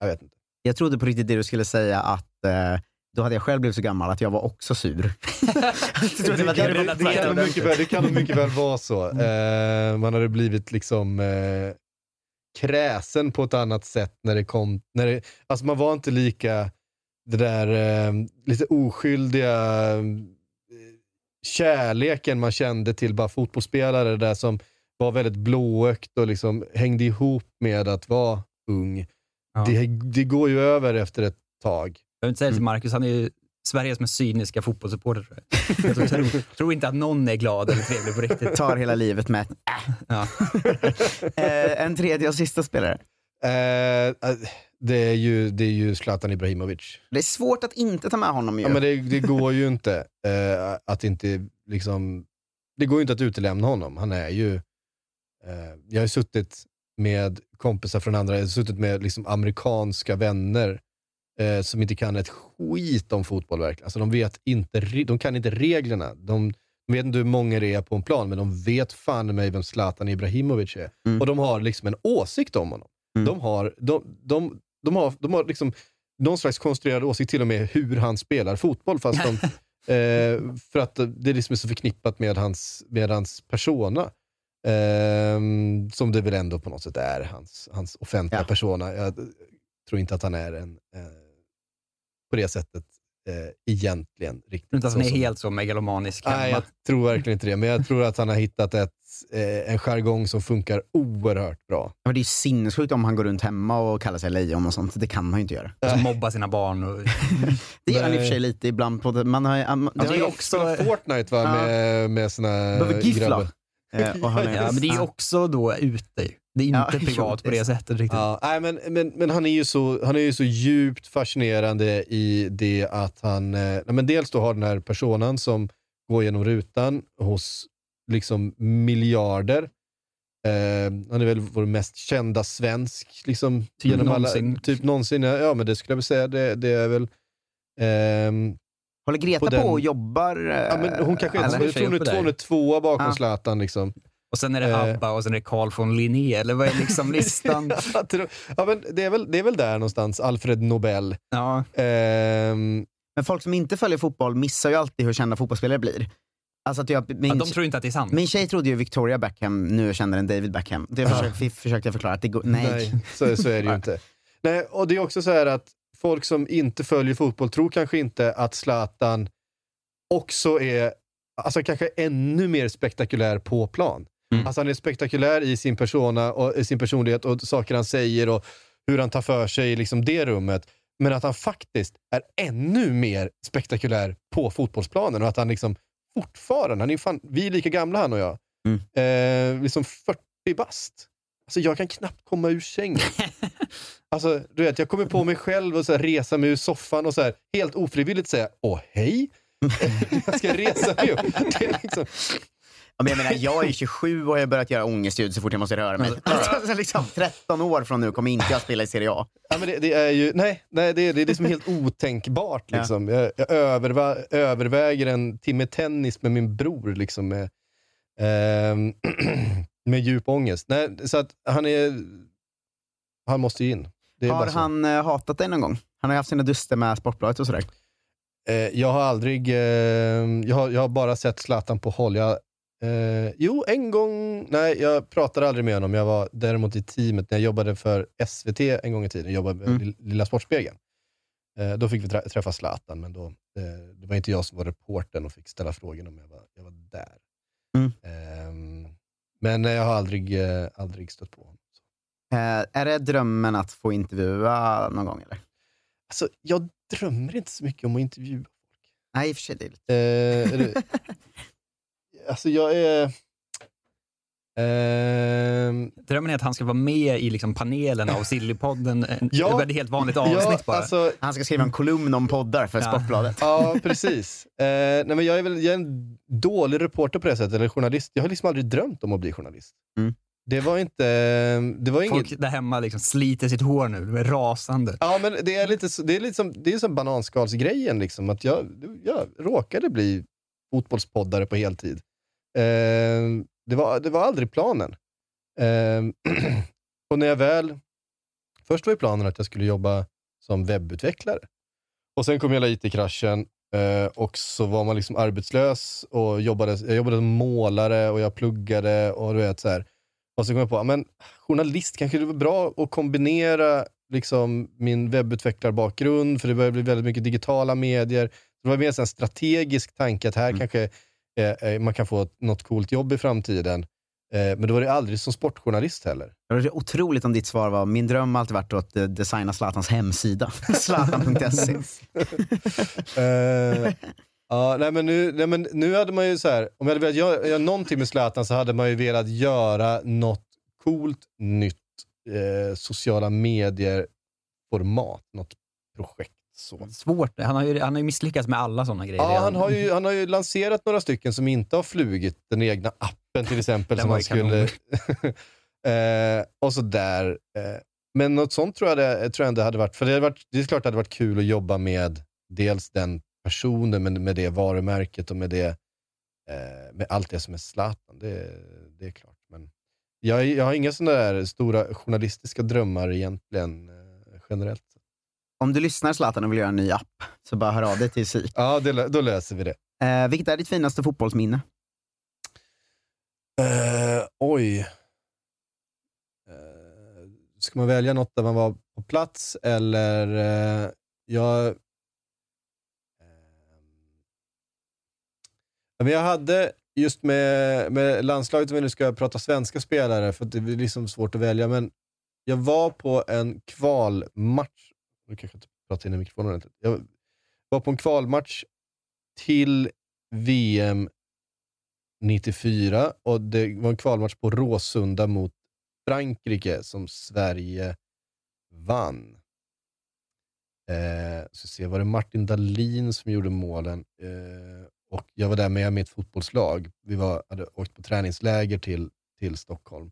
jag vet inte. Jag trodde på riktigt det du skulle säga att eh, då hade jag själv blivit så gammal att jag var också sur. Det, det, kan, det, det, kan mycket väl, det kan mycket väl vara så. Eh, man hade blivit liksom eh, kräsen på ett annat sätt när det kom. När det, alltså man var inte lika det där eh, lite oskyldiga eh, kärleken man kände till bara fotbollsspelare där som var väldigt blåögt och liksom hängde ihop med att vara ung. Det, det går ju över efter ett tag. Jag behöver inte säga det till Marcus, han är ju Sveriges mest cyniska fotbollssupporter tror jag. Jag tror, tror inte att någon är glad eller trevlig på riktigt. Tar hela livet med äh. Ja. Eh, en tredje och sista spelare. Eh, det, är ju, det är ju Zlatan Ibrahimovic. Det är svårt att inte ta med honom ju. Ja, men det, det går ju inte eh, att inte liksom... Det går ju inte att utelämna honom. Han är ju... Eh, jag har suttit med kompisar från andra, jag har suttit med liksom amerikanska vänner eh, som inte kan ett skit om fotboll verkligen. Alltså, de, vet inte, de kan inte reglerna. De, de vet inte hur många det är på en plan, men de vet fan mig vem Zlatan Ibrahimovic är. Och de har liksom en åsikt om honom. De har, de, de, de har, de har liksom någon slags konstruerad åsikt till och med hur han spelar fotboll. Fast de, eh, för att det liksom är så förknippat med hans, med hans persona. Eh, som det väl ändå på något sätt är, hans, hans offentliga persona. Jag tror inte att han är en, eh, på det sättet eh, egentligen. Riktigt inte att han är som- helt så megalomanisk Nej, jag tror verkligen inte det. Men jag tror att han har hittat ett, eh, en jargong som funkar oerhört bra. Men det är ju sinnessjukt om han går runt hemma och kallar sig lejon och sånt. Det kan han ju inte göra. Och så mobbar sina barn. Och... Det gör han i och för sig lite ibland. På det. Man har, man, Han har också Fortnite va, Ja. med, med sina grabbar. Eh, och han är- Ja, men det är också då ute. Det är inte Ja, privat på det sättet riktigt. Ja, nej, men, men, men han är ju så, han är ju så djupt fascinerande i det att han, eh, men dels då har den här personan som går genom rutan hos liksom miljarder. Eh, han är väl vår mest kända svensk. Liksom, Typ genom någonsin. Alla, typ någonsin. Ja, men det skulle jag väl säga. Det, det är väl... ehm, Håller Greta på på, den- och jobbar? eh, ja, men hon kanske är, jag tror hon är, hon är tvåa bakom Ja. Zlatan. Liksom. Och sen är det Eh. ABBA och sen är det Carl von Linné, eller vad är liksom listan? Ja, men det, är väl, det är väl där någonstans, Alfred Nobel. Ja. Ehm, Men folk som inte följer fotboll missar ju alltid hur kända fotbollsspelare blir. Alltså att jag, min, Ja, de tror inte att det är sant. min tjej trodde ju Victoria Beckham nu är kändare än David Beckham. Det försökte, vi försökte jag förklara att det går, nej. Nej, så, så är det ju inte. Nej, och det är också så här att folk som inte följer fotboll tror kanske inte att Zlatan också är, alltså kanske ännu mer spektakulär på plan. Alltså han är spektakulär i sin persona och i sin personlighet och saker han säger och hur han tar för sig i liksom det rummet. Men att han faktiskt är ännu mer spektakulär på fotbollsplanen och att han liksom fortfarande, han är fan, vi är lika gamla han och jag, eh, liksom 40 bast. Alltså jag kan knappt komma ur sängen. Alltså, du vet, jag kommer på mig själv och så här, resa mig ur soffan och så här, helt ofrivilligt säga åh hej. jag ska resa mig upp. Det är liksom, Ja, men jag menar, jag är 27 och jag har börjat göra ångestljud så fort jag måste röra mig. Alltså, liksom 13 år från nu kommer inte jag spela i Serie A. ja, men det, det är ju, nej, nej det, är, det är liksom helt otänkbart. Liksom. Jag, jag överva, överväger en timme tennis med min bror liksom, med, ehm, med djup ångest. Nej, så att han är, han måste ju in. Har han eh, hatat dig någon gång? Han har ju haft sina duster med Sportbladet och sådär. Eh, jag har aldrig, eh, jag, har, jag har bara sett Zlatan på håll. Jag, eh, jo, en gång, nej jag pratade aldrig med honom. Jag var däremot i teamet när jag jobbade för SVT en gång i tiden. Jag jobbade med Mm. Lill- Lilla Sportspegeln. Eh, då fick vi trä- träffa Zlatan, men då, det var inte jag som var reportern och fick ställa frågorna, men jag var, jag var där. Mm. Men jag har aldrig, eh, aldrig stött på honom. Eh, är det drömmen att få intervjua någon gång eller? Alltså, jag drömmer inte så mycket om att intervjua Nej, i och för sig. Det är lite... Eh, alltså jag är... ehm, Drömmen är att han ska vara med i liksom panelen av Sillypodden. En- Ja. Det är ett helt vanligt avsnitt bara. alltså- Han ska skriva en kolumn om poddar för Ja. Sportbladet. Ja, precis. Eh, nej, men jag, är väl, jag är en dålig reporter på det sättet, eller journalist. Jag har liksom aldrig drömt om att bli journalist. Mm. Det var inte... Det var inget... Folk där hemma liksom sliter sitt hår nu, de är rasande. Ja, men det är lite, det är lite som, det är som bananskalsgrejen. Liksom, att jag, jag råkade bli fotbollspoddare på heltid. Eh, det, var, det var aldrig planen. Eh, och när jag väl... Först var ju planen att jag skulle jobba som webbutvecklare. Och sen kom hela IT-kraschen eh, och så var man liksom arbetslös och jobbade, jag jobbade som målare och jag pluggade och du vet så här. Och så kom jag på, men journalist kanske det var bra att kombinera liksom min webbutvecklarbakgrund, för det börjar bli väldigt mycket digitala medier. Det var mer en strategisk tanke att här kanske eh, eh, man kan få något coolt jobb i framtiden. Eh, men det var det aldrig som sportjournalist heller. Det var otroligt om ditt svar var, min dröm har alltid varit att eh, designa Zlatans hemsida. Zlatan.se. Eh, ja, nej, men nu, nej, men nu hade man ju så här, om jag hade velat göra, göra någonting med Zlatan så hade man ju velat göra något coolt, nytt sociala medier-format, något projekt. Så. Svårt. Han har ju, han har ju misslyckats med alla sådana grejer Ja, han har, ju, han har ju lanserat några stycken som inte har flugit. Den egna appen till exempel. Som han skulle... eh, och så där. Eh, men något sånt tror jag, det, tror jag ändå hade varit. För det, hade varit, det är klart det hade varit kul att jobba med dels den personen, men med det varumärket och med, det, eh, med allt det som är Zlatan. Det, det är klart. Men jag, jag har inga sådana där stora journalistiska drömmar egentligen eh, generellt. Om du lyssnar Zlatan och vill göra en ny app, så bara hör av dig till SIK. Ja, det, då löser vi det. Eh, vilket är ditt finaste fotbollsminne? Eh, oj. Eh, ska man välja något där man var på plats eller... Eh, jag, eh, men jag hade just med, med landslaget, om vi nu ska prata svenska spelare, för det är liksom svårt att välja, men jag var på en kvalmatch. Nu kanske jag inte pratar in i mikrofonen ordentligt. Jag var på en kvalmatch till VM 94 och det var en kvalmatch på Råsunda mot Frankrike som Sverige vann. Eh, så se, var det Martin Dahlin som gjorde målen eh, och jag var där med mitt fotbollslag. Vi var, hade åkt på träningsläger till, till Stockholm.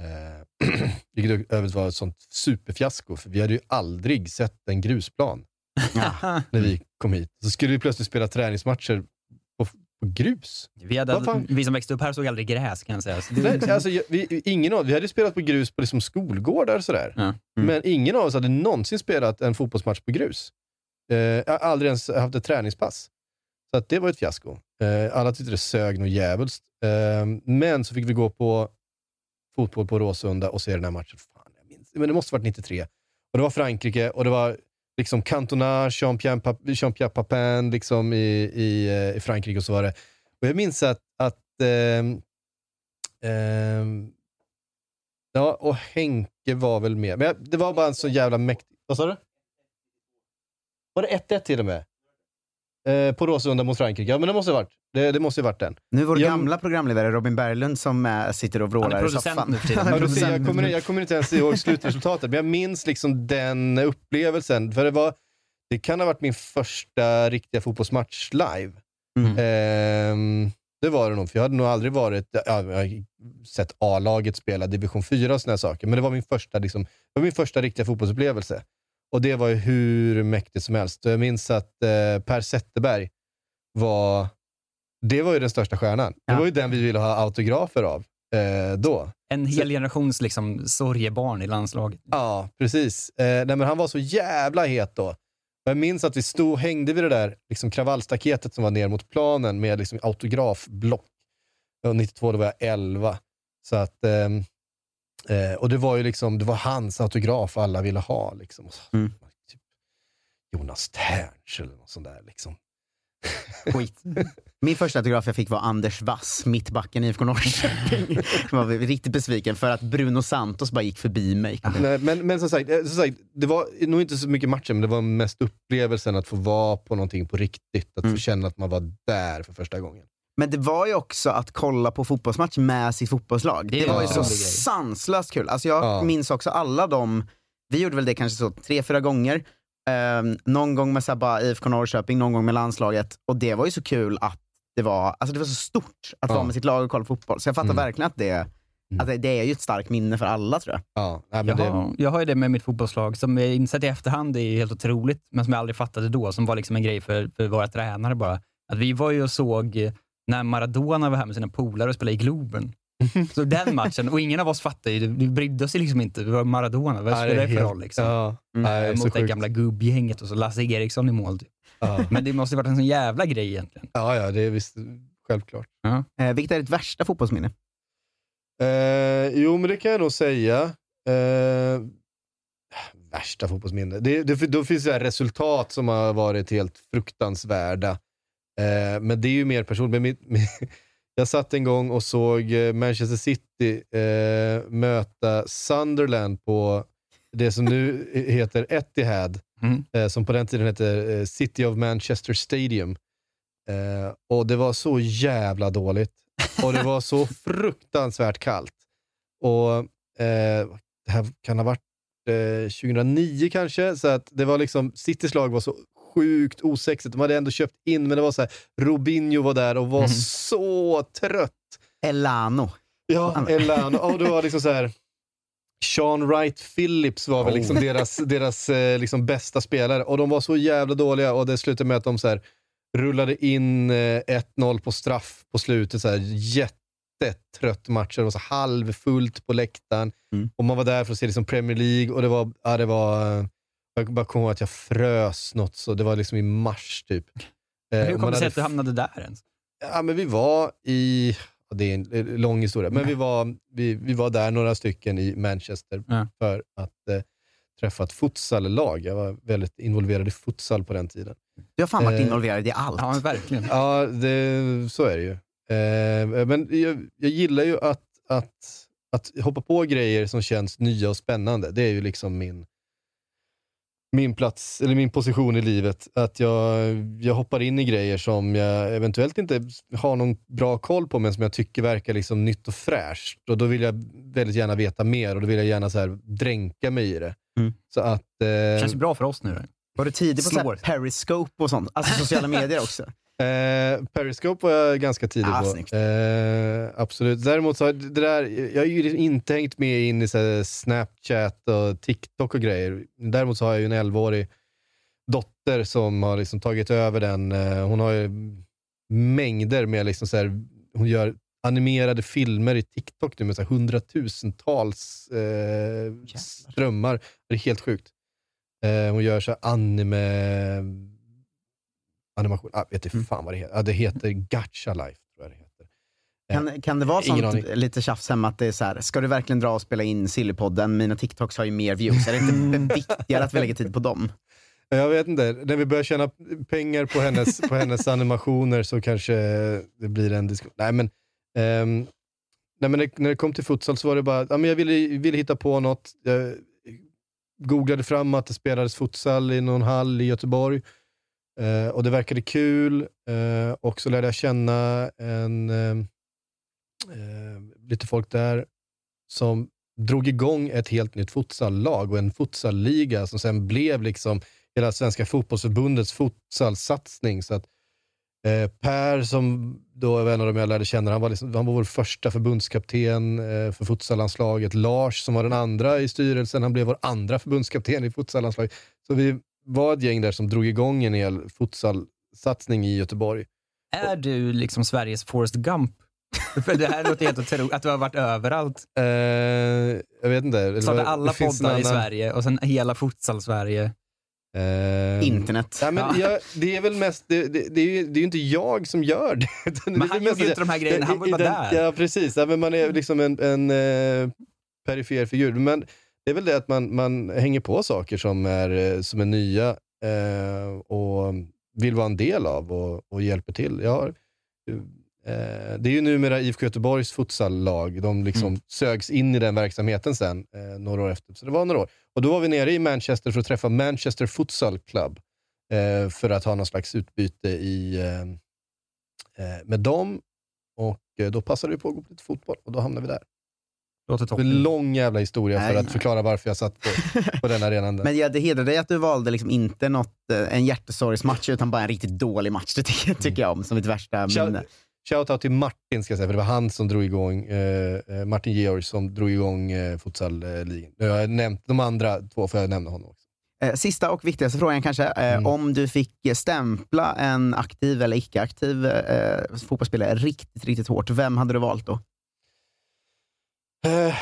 Eh, vilket övrigt var ett sånt superfiasko, för vi hade ju aldrig sett en grusplan när vi kom hit. Så skulle vi plötsligt spela träningsmatcher på, på grus. Vi, hade, fan? vi som växte upp här såg aldrig gräs kan jag säga. Så det, Nej, alltså, vi, ingen av, vi hade spelat på grus på liksom skolgårdar och sådär. Ja. Men ingen av oss hade någonsin spelat en fotbollsmatch på grus. Eh, jag har aldrig ens haft ett träningspass. Så att det var ett fiasko. Eh, alla tyckte det sög något djävulskt. Eh, men så fick vi gå på fotboll på Råsunda och ser den här matchen. Fan, jag minns. Men det måste varit 93. Och det var Frankrike och det var liksom Cantona, Jean-Pierre Jean Papin liksom i, i, eh, i Frankrike och så var det. Och jag minns att, att ehm, ehm, ja, och Henke var väl med. Men jag- det var bara en så jävla mäktig... Vad sa du? Var det 1-1 till och med? Eh, på Råsunda mot Frankrike. Ja, men det måste ha varit. Det, det måste ha varit den. Nu är vår Jag- gamla programledare Robin Berglund som eh, sitter och vrålar i soffan. Ja, du ser, jag, kommer, jag kommer inte ens ihåg slutresultatet, men jag minns liksom den upplevelsen. För det, var, det kan ha varit min första riktiga fotbollsmatch live. Ehm, det var det nog, för jag hade nog aldrig varit... Ja, jag har sett A-laget spela division 4 och såna saker, men det var min första, liksom, det var min första riktiga fotbollsupplevelse. Och det var ju hur mäktigt som helst. Jag minns att eh, Per Zetterberg var... Det var ju den största stjärnan. Det var ju den vi ville ha autografer av eh, då. En hel generations liksom, sorgebarn i landslaget. Ja, precis. Eh, nej, men han var så jävla het då. Och jag minns att vi stod hängde vid det där liksom, kravallstaketet som var ner mot planen med liksom, autografblock. Och 92 då var jag 11. Så att, ehm, eh, och det var ju liksom, det var hans autograf alla ville ha. Liksom. Och så, typ, Jonas Terns eller något sånt där. Liksom. Skit. Min första autograf jag fick var Anders Wass, mittbacken i IFK Norrköping. Jag var riktigt besviken för att Bruno Santos bara gick förbi mig. Nej, men, men som, sagt, eh, som sagt, det var nog inte så mycket matchen, men det var mest upplevelsen att få vara på någonting på riktigt. Att få känna att man var där för första gången. Men det var ju också att kolla på fotbollsmatch med sitt fotbollslag. Det, Det var ju så sanslöst kul. Alltså jag Ja. minns också alla de, vi gjorde väl det kanske så tre, fyra gånger. Ehm, någon gång med bara IFK Norrköping, någon gång med landslaget. Och det var ju så kul att det var, alltså det var så stort att Ja. vara med sitt lag och kolla fotboll. Så jag fattar Mm. verkligen att det, att det, det är ju ett starkt minne för alla tror jag. Ja, Jag det, har, jag har ju det med mitt fotbollslag, som jag insett i efterhand är helt otroligt, men som jag aldrig fattade då, som var liksom en grej för, för våra tränare bara. Att vi var ju och såg när Maradona var här med sina polare och spelade i Globen. Så den matchen, och ingen av oss fattade ju, vi brydde oss liksom inte. Det var Maradona, vad Nej, spelar det för roll? Liksom? Ja, nej, Eh, så Mot det sjukt. gamla gubbgänget och så Lasse Eriksson i mål. Typ. Ja. Men det måste ju varit en sån jävla grej egentligen. ja, ja, det är visst självklart. Eh, vilket är ditt värsta fotbollsminne? Eh, jo, men det kan jag nog säga. Eh, värsta fotbollsminne. Det, det, då finns det här resultat som har varit helt fruktansvärda. Eh, men det är ju mer personligt. Men mitt, jag satt en gång och såg eh, Manchester City eh, möta Sunderland på det som nu heter Etihad, Mm. eh, som på den tiden hette eh, City of Manchester Stadium. Eh, och det var så jävla dåligt. Och det var så fruktansvärt kallt. Och Det här kan ha varit eh, 2009 kanske, så att det var liksom, Citys lag var så sjukt osexigt. De hade ändå köpt in, men det var så här, Robinho var där och var Mhm. så trött. Elano. Ja, Elano. Och det var liksom så här. Sean Wright Phillips var väl Oh. liksom deras, deras eh, liksom bästa spelare och de var så jävla dåliga och det slutade med att de så här, rullade in eh, 1-0 på straff på slutet. Så här, jättetrött match. Det var så halvfullt på läktaren och man var där för att se liksom Premier League och det var, ja, det var eh, jag bara kommer ihåg att jag frös något så det var liksom i mars typ. Eh, Hur och kom det sig att du hamnade där ens? Ja, men vi var i, ja, det är en eh, lång historia, men vi var, vi, vi var där några stycken i Manchester för att eh, träffa ett futsallag. Jag var väldigt involverad i futsal på den tiden. Du har fan varit Eh, involverad i allt. Ja, verkligen. Ja, det, så är det ju. Eh, men jag, jag gillar ju att, att, att hoppa på grejer som känns nya och spännande. Det är ju liksom min, min plats, eller min position i livet. Att jag, jag hoppar in i grejer som jag eventuellt inte har någon bra koll på, men som jag tycker verkar liksom nytt och fräscht. Och då vill jag väldigt gärna veta mer och då vill jag gärna så här dränka mig i det. Så att... Eh, Känns ju bra för oss nu. Var du tidig på så Slår. här Periscope och sånt? Alltså sociala medier också? Eh, Periscope var jag ganska tidig Ah, på. Eh, absolut. Däremot så har det där, jag har ju inte hängt med in i så Snapchat och TikTok och grejer. Däremot så har jag ju en 11-årig dotter som har liksom tagit över den. Eh, hon har ju mängder med, liksom så här, hon gör animerade filmer i TikTok nu med så här hundratusentals eh, strömmar. Det är helt sjukt. Eh, hon gör så anime animation. Ah, vet inte fan vad det heter. Ah, det heter Gacha Life, tror jag det heter. Kan, kan det vara Ingen sånt, aning. lite tjafs hemma, att det är så här, ska du verkligen dra och spela in Sillypodden? Mina TikToks har ju mer views. Är det inte viktigare att vi lägger tid på dem? Jag vet inte. När vi börjar tjäna pengar på hennes, på hennes animationer så kanske det blir en diskussion. Nej, men, ehm, nej, men när, när det kom till futsal så var det bara, ja, men jag ville, ville hitta på något. Jag googlade fram att det spelades futsal i någon hall i Göteborg. Eh, och det verkade kul. Eh, och så lärde jag känna en, eh, eh, lite folk där som drog igång ett helt nytt futsallag och en futsalliga som sen blev liksom hela Svenska fotbollsförbundets futsalsatsning. Så att, eh, Per, som då var en av dem jag lärde känna, han var, liksom, han var vår första förbundskapten eh, för futsallandslaget. Lars, som var den andra i styrelsen, han blev vår andra förbundskapten i futsallandslaget. Så vi var ett gäng där som drog igång en hel futsalsatsning i Göteborg. Är du liksom Sveriges Forrest Gump? För det här låter helt otroligt, att du har varit överallt. Eh, jag vet inte. Startade alla det poddar i annan- Sverige och sen hela futsal-Sverige. Internet. Ja, men jag, det är väl mest, det, det, det, är ju, det är ju inte jag som gör det. det Men är han gjorde ju inte de här grejerna, han var ju i bara den- där. Ja, precis. Ja, men man är liksom en, en eh, perifer figur. Men det är väl det att man, man hänger på saker som är, eh, som är nya eh, och vill vara en del av och, och hjälper till. Jag har, eh, det är ju numera IFK Göteborgs futsallag. De liksom Mm. sögs in i den verksamheten sen, eh, några år efter. Så det var några år. Och då var vi nere i Manchester för att träffa Manchester Futsal Club eh, för att ha någon slags utbyte i, eh, med dem och eh, då passade det på att gå på lite fotboll och då hamnade vi där. Låter Det är toppen. en lång jävla historia för Nej. att förklara varför jag satt på, på den arenan. där. Men ja, det hedrar dig att du valde liksom inte något, eh, en hjärtesorgsmatch utan bara en riktigt dålig match. Det tycker, tycker jag om som mitt värsta minne. Shoutout till Martin, ska jag säga, för det var han som drog igång, eh, eh, Martin Georg som drog igång eh, futsal-ligan. Jag har nämnt de andra två, får jag nämna honom också. Eh, Sista och viktigaste frågan kanske. Eh, Mm. Om du fick stämpla en aktiv eller icke-aktiv eh, fotbollsspelare riktigt, riktigt hårt, vem hade du valt då? Eh,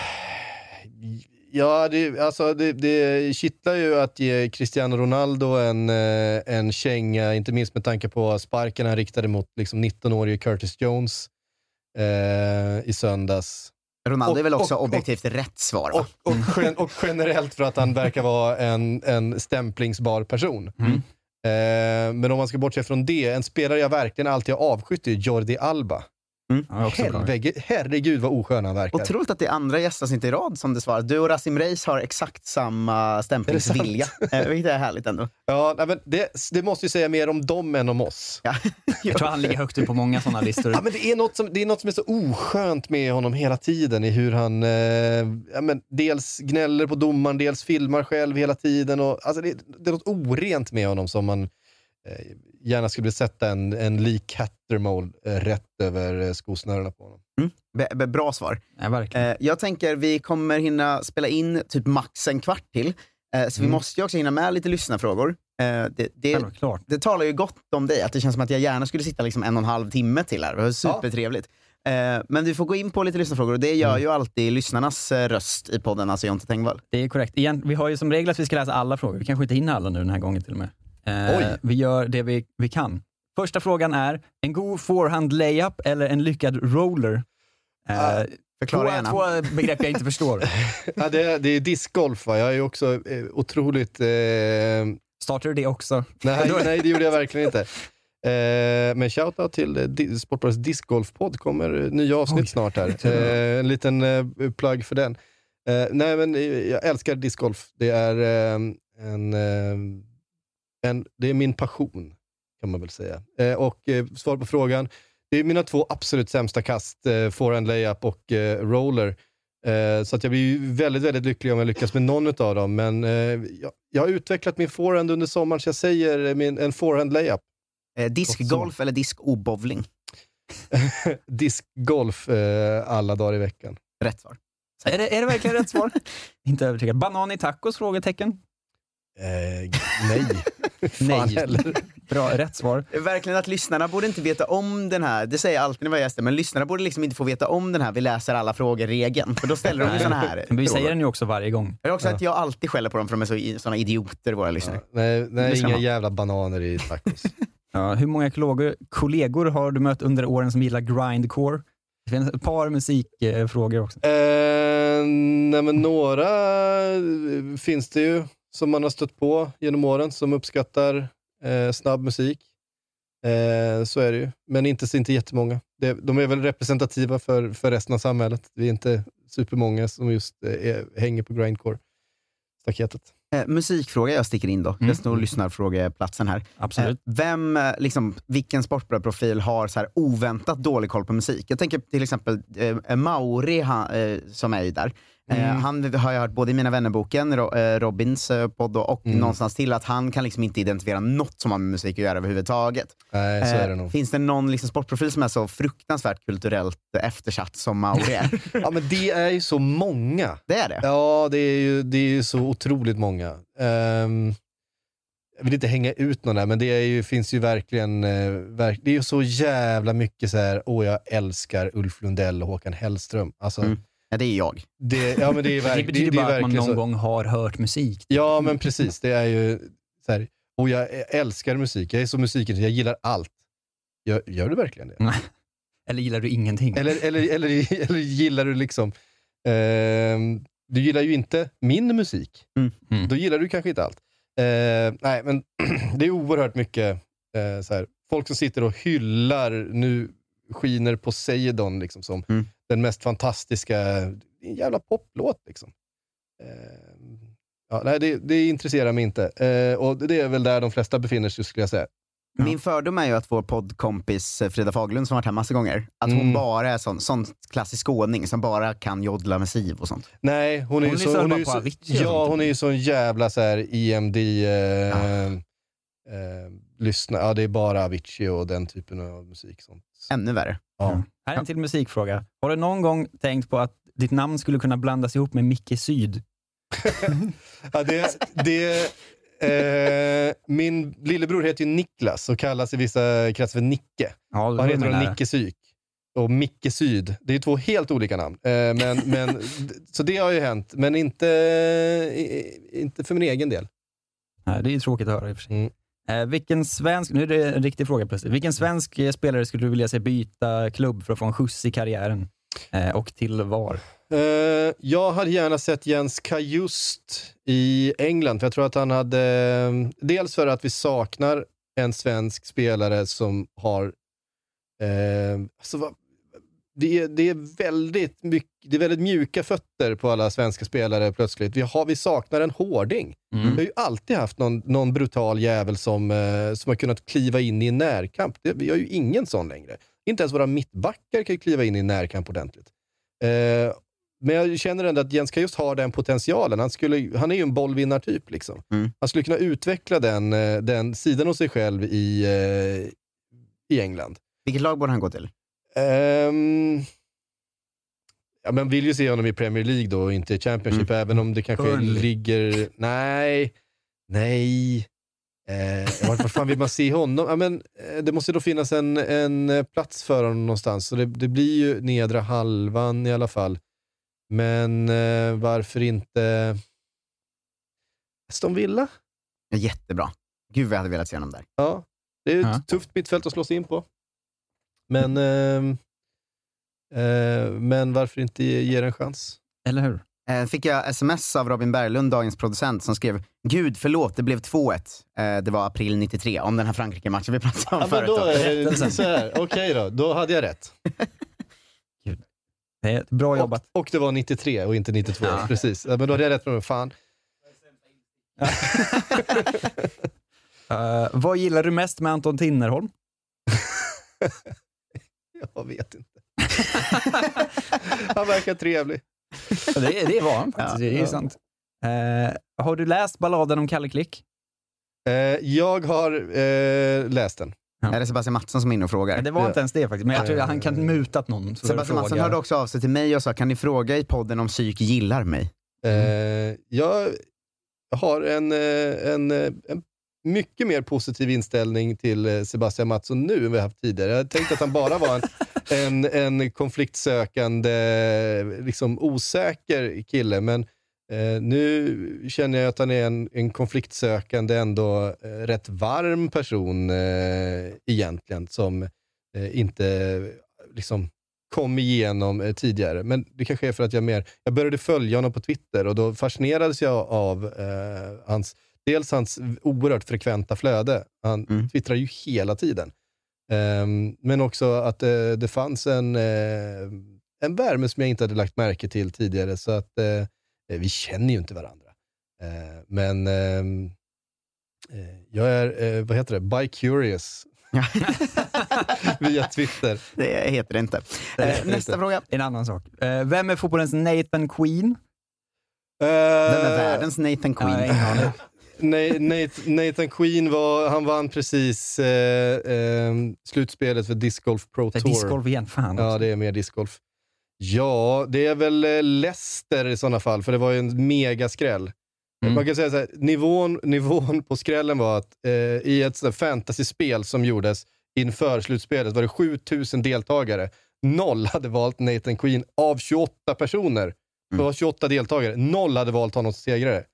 Ja, det, alltså det, det kittlar ju att ge Cristiano Ronaldo en, eh, en känga, inte minst med tanke på sparken han riktade mot liksom 19-årige Curtis Jones eh, i söndags. Ronaldo Och- är väl också och- och- objektivt rätt svar? Va? Och, och, gen, och generellt för att han verkar vara en, en stämplingsbar person. Eh, men om man ska bortse från det, en spelare jag verkligen alltid har avskytt är Jordi Alba. Helvege, herregud vad oskön han verkar. Otroligt att det är andra gästavsnitt i rad som det svarar. Du och Rasim Reis har exakt samma stämplingsvilja, eh, vilket är härligt ändå. Ja, men det, det måste ju säga mer om dem än om oss. Jag tror han ligger högt upp på många sådana listor. Ja, men det, är något som, det är något som är så oskönt med honom hela tiden i hur han eh, ja, men dels gnäller på domaren, dels filmar själv hela tiden. Och, alltså det, det är något orent med honom som man gärna skulle vilja sätta en, en lik Hattermole eh, rätt över eh, skosnörena på honom. B- bra svar. Ja, verkligen. Eh, jag tänker vi kommer hinna spela in typ max en kvart till. Eh, så vi Mm. måste ju också hinna med lite lyssnarfrågor. Eh, det, det, Självklart. det talar ju gott om dig, att det känns som att jag gärna skulle sitta liksom en och en halv timme till här. Det var supertrevligt. Eh, men vi får gå in på lite lyssnarfrågor och det gör Mm. ju alltid lyssnarnas eh, röst i podden, alltså Jonte Tengvall. Det är korrekt. Igen, vi har ju som regel att vi ska läsa alla frågor. Vi kanske inte hinner alla nu den här gången till och med. Eh, Oj. Vi gör det vi, vi kan. Första frågan är, en god forehand layup eller en lyckad roller? Eh, förklara två, gärna. två begrepp jag inte förstår. ja, det, det är discgolf va? Jag är också eh, otroligt... Eh... Startar du det också? Nej, nej, det gjorde jag verkligen inte. Eh, men shoutout till eh, Sportbladets discgolfpodd, kommer nya avsnitt snart här. Eh, en liten eh, plugg för den. Eh, nej, men jag älskar discgolf. Det är, en, en, det är min passion, kan man väl säga. Eh, och eh, svar på frågan, det är mina två absolut sämsta kast, eh, forehand layup och eh, roller. Eh, så att jag blir ju väldigt, väldigt lycklig om jag lyckas med någon av dem. Men eh, jag, jag har utvecklat min forehand under sommaren, så jag säger eh, min, en forehand layup. Eh, diskgolf eller diskobowling? Diskgolf eh, alla dagar i veckan. Rätt svar. Är det, är det verkligen rätt svar? inte övertygad. Banan i tacos? Frågetecken. Eh, nej. Nej. heller. Bra, rätt svar. Verkligen att lyssnarna borde inte veta om den här, det säger jag alltid när jag är gäster, men lyssnarna borde liksom inte få veta om den här vi läser alla frågor-regeln. För då ställer de ju såna här Men vi säger den ju också varje gång. Det är också att jag alltid skäller på dem för de är så, såna idioter, våra lyssnare. Nej, nej ska inga man. jävla bananer i tacos. Ja, hur många kollegor, kollegor har du mött under åren som gillar grindcore? Det finns ett par musikfrågor också. Eh, nej, men några eh, finns det ju som man har stött på genom åren som uppskattar eh, snabb musik. Eh, så är det ju. Men inte, inte jättemånga. Det, de är väl representativa för, för resten av samhället. Vi är inte supermånga som just eh, är, hänger på grindcore-staketet. Eh, musikfråga jag sticker in då. Mm. Jag står lyssnarfrågeplatsen här. Absolut. Eh, vem, eh, liksom, vilken sportbladet-profil har så här oväntat dålig koll på musik? Jag tänker till exempel eh, Mauri han, eh, som är ju där. Eh, Mm. han har jag hört både i Mina vänner-boken, eh, Robins eh, podd och Mm. någonstans till att han kan liksom inte identifiera något som har med musik att göra överhuvudtaget. Nej, så är det nog. Finns det någon liksom sportprofil som är så fruktansvärt kulturellt eftersatt som Mauri är? Ja, men det är ju så många. Det är det? Ja, det är ju, det är ju så otroligt många. Ehm, jag vill inte hänga ut någon där, men det är ju, finns ju verkligen, eh, verk, det är ju så jävla mycket så här, åh jag älskar Ulf Lundell och Håkan Hellström. Alltså, Mm. Ja, det är jag. det, ja, men det, är verk, det betyder det, det är bara att man någon så. gång har hört musik. Ja, men precis. Det är ju så här, och jag älskar musik. Jag är så musikintresserad, jag gillar allt. Gör, gör du verkligen det? Eller gillar du ingenting? Eller, eller, eller, eller gillar du liksom... ehm, du gillar ju inte min musik. Mm. Då gillar du kanske inte allt. Eh, nej, men det är oerhört mycket eh, så här, folk som sitter och hyllar, nu skiner Poseidon liksom, som Mm. den mest fantastiska, det är en jävla poplåt. Liksom. Eh, ja, nej, det, det intresserar mig inte. Eh, och det är väl där de flesta befinner sig, skulle jag säga. Min fördom är ju att vår poddkompis eh, Frida Fagerlund som varit här massa gånger, att hon Mm. bara är sån, sån klassisk skåning som bara kan joddla med siv och sånt. Nej, hon är ju Hon så, hon är så, ja, hon är ju så en jävla så här EMD eh, eh, lyssna. Ja, det är bara Avicii och den typen av musik. Sånt. Ännu värre. Ja. Här är en till musikfråga. Har du någon gång tänkt på att ditt namn skulle kunna blandas ihop med Micke Syd? Ja, det, det, eh, min lillebror heter ju Niklas och kallas i vissa kretsar för Nicke. Ja, och han heter då Nicke Syk. Och Micke Syd. Det är två helt olika namn. Eh, men, men, så det har ju hänt, men inte, inte för min egen del. Nej, det är ju tråkigt att höra i och för sig. Mm. Eh, vilken svensk, nu är det en riktig fråga plötsligt. Vilken svensk eh, spelare skulle du vilja se byta klubb för att få en skjuts i karriären? Eh, och till var? Eh, jag hade gärna sett Jens Kajust i England, för jag tror att han hade... Eh, dels för att vi saknar en svensk spelare som har... Eh, alltså, vad- det, är, det, är väldigt mycket, det är väldigt mjuka fötter på alla svenska spelare plötsligt. Vi, har, vi saknar en hårding. Mm. Vi har ju alltid haft någon, någon brutal jävel som, eh, som har kunnat kliva in i en närkamp. Det, vi har ju ingen sån längre. Inte ens våra mittbackar kan ju kliva in i en närkamp ordentligt. Eh, men jag känner ändå att Jens Kajust har den potentialen. Han, skulle, han är ju en bollvinnartyp. Liksom. Han skulle kunna utveckla den, eh, den sidan av sig själv i, eh, i England. Vilket lag borde han gå till? Ehm, ja, men vill ju se honom i Premier League då och inte i Championship, även om det kanske Burnley. ligger... Nej, nej. Eh, vart, vart fan vill man se honom? Ja, men, eh, det måste då finnas en, en eh, plats för honom någonstans, så det, det blir ju nedre halvan i alla fall. Men eh, varför inte Aston Villa? Ja, Jättebra. Gud vad jag hade velat se honom där. Ja, det är ett Ja. tufft mittfält att slå sig in på. Men, ehm, eh, men varför inte ge, ge det en chans? Eller hur? Eh, fick jag sms av Robin Berglund, dagens producent, som skrev “Gud, förlåt, det blev 2-1”. Eh, det var april 93, om den här Frankrike-matchen vi pratade om Ja, förut. då då. här. Okej då, då hade jag rätt. Det bra jobbat. Och det var 93 och inte 92. Precis. Ja, men då hade jag rätt med mig. Fan. Eh, vad gillar du mest med Anton Tinnerholm? Jag vet inte. Han verkar trevlig. Ja, det, det var han faktiskt, det är Ja. sant. Eh, har du läst balladen om Kalle Klick? Eh, jag har eh, läst den. Är det Sebastian Mattsson som är inne och frågar? Det var inte ens det faktiskt, men jag tror att han kan mutat någon. för att Sebastian Mattsson hörde också av sig till mig och sa “Kan ni fråga i podden om psyk gillar mig?” Eh, jag har en, eh, en, eh, en mycket mer positiv inställning till eh, Sebastian Mattsson nu än vi haft tidigare. Jag tänkte att han bara var en, en, en konfliktsökande, liksom osäker kille, men eh, nu känner jag att han är en, en konfliktsökande, ändå eh, rätt varm person eh, egentligen, som eh, inte liksom kom igenom eh, tidigare. Men det kanske är för att jag mer, jag började följa honom på Twitter och då fascinerades jag av eh, hans, dels hans oerhört frekventa flöde. Han twittrar ju hela tiden. Ehm, men också att eh, det fanns en, eh, en värme som jag inte hade lagt märke till tidigare. Så att eh, vi känner ju inte varandra. Men ehm, eh, jag är, vad heter det, bi-curious. Via Twitter. Det heter det inte. Eh, nästa fråga. En annan sak. Vem är fotbollens Nathan Queen? Vem Vem är världens Nathan Queen? Ja, Nathan, Queen var, han vann precis eh, eh, slutspelet för Disc Golf Pro Tour. discgolf igen, fan Ja, det är mer discgolf. Ja, det är väl eh, Leicester i sådana fall, för det var ju en megaskräll. Mm. Man kan säga så här, nivån, nivån på skrällen var att eh, i ett fantasyspel som gjordes inför slutspelet var det 7000 deltagare. Noll hade valt Nathan Queen av 28 personer. Det var 28 deltagare. Noll hade valt honom som segrare.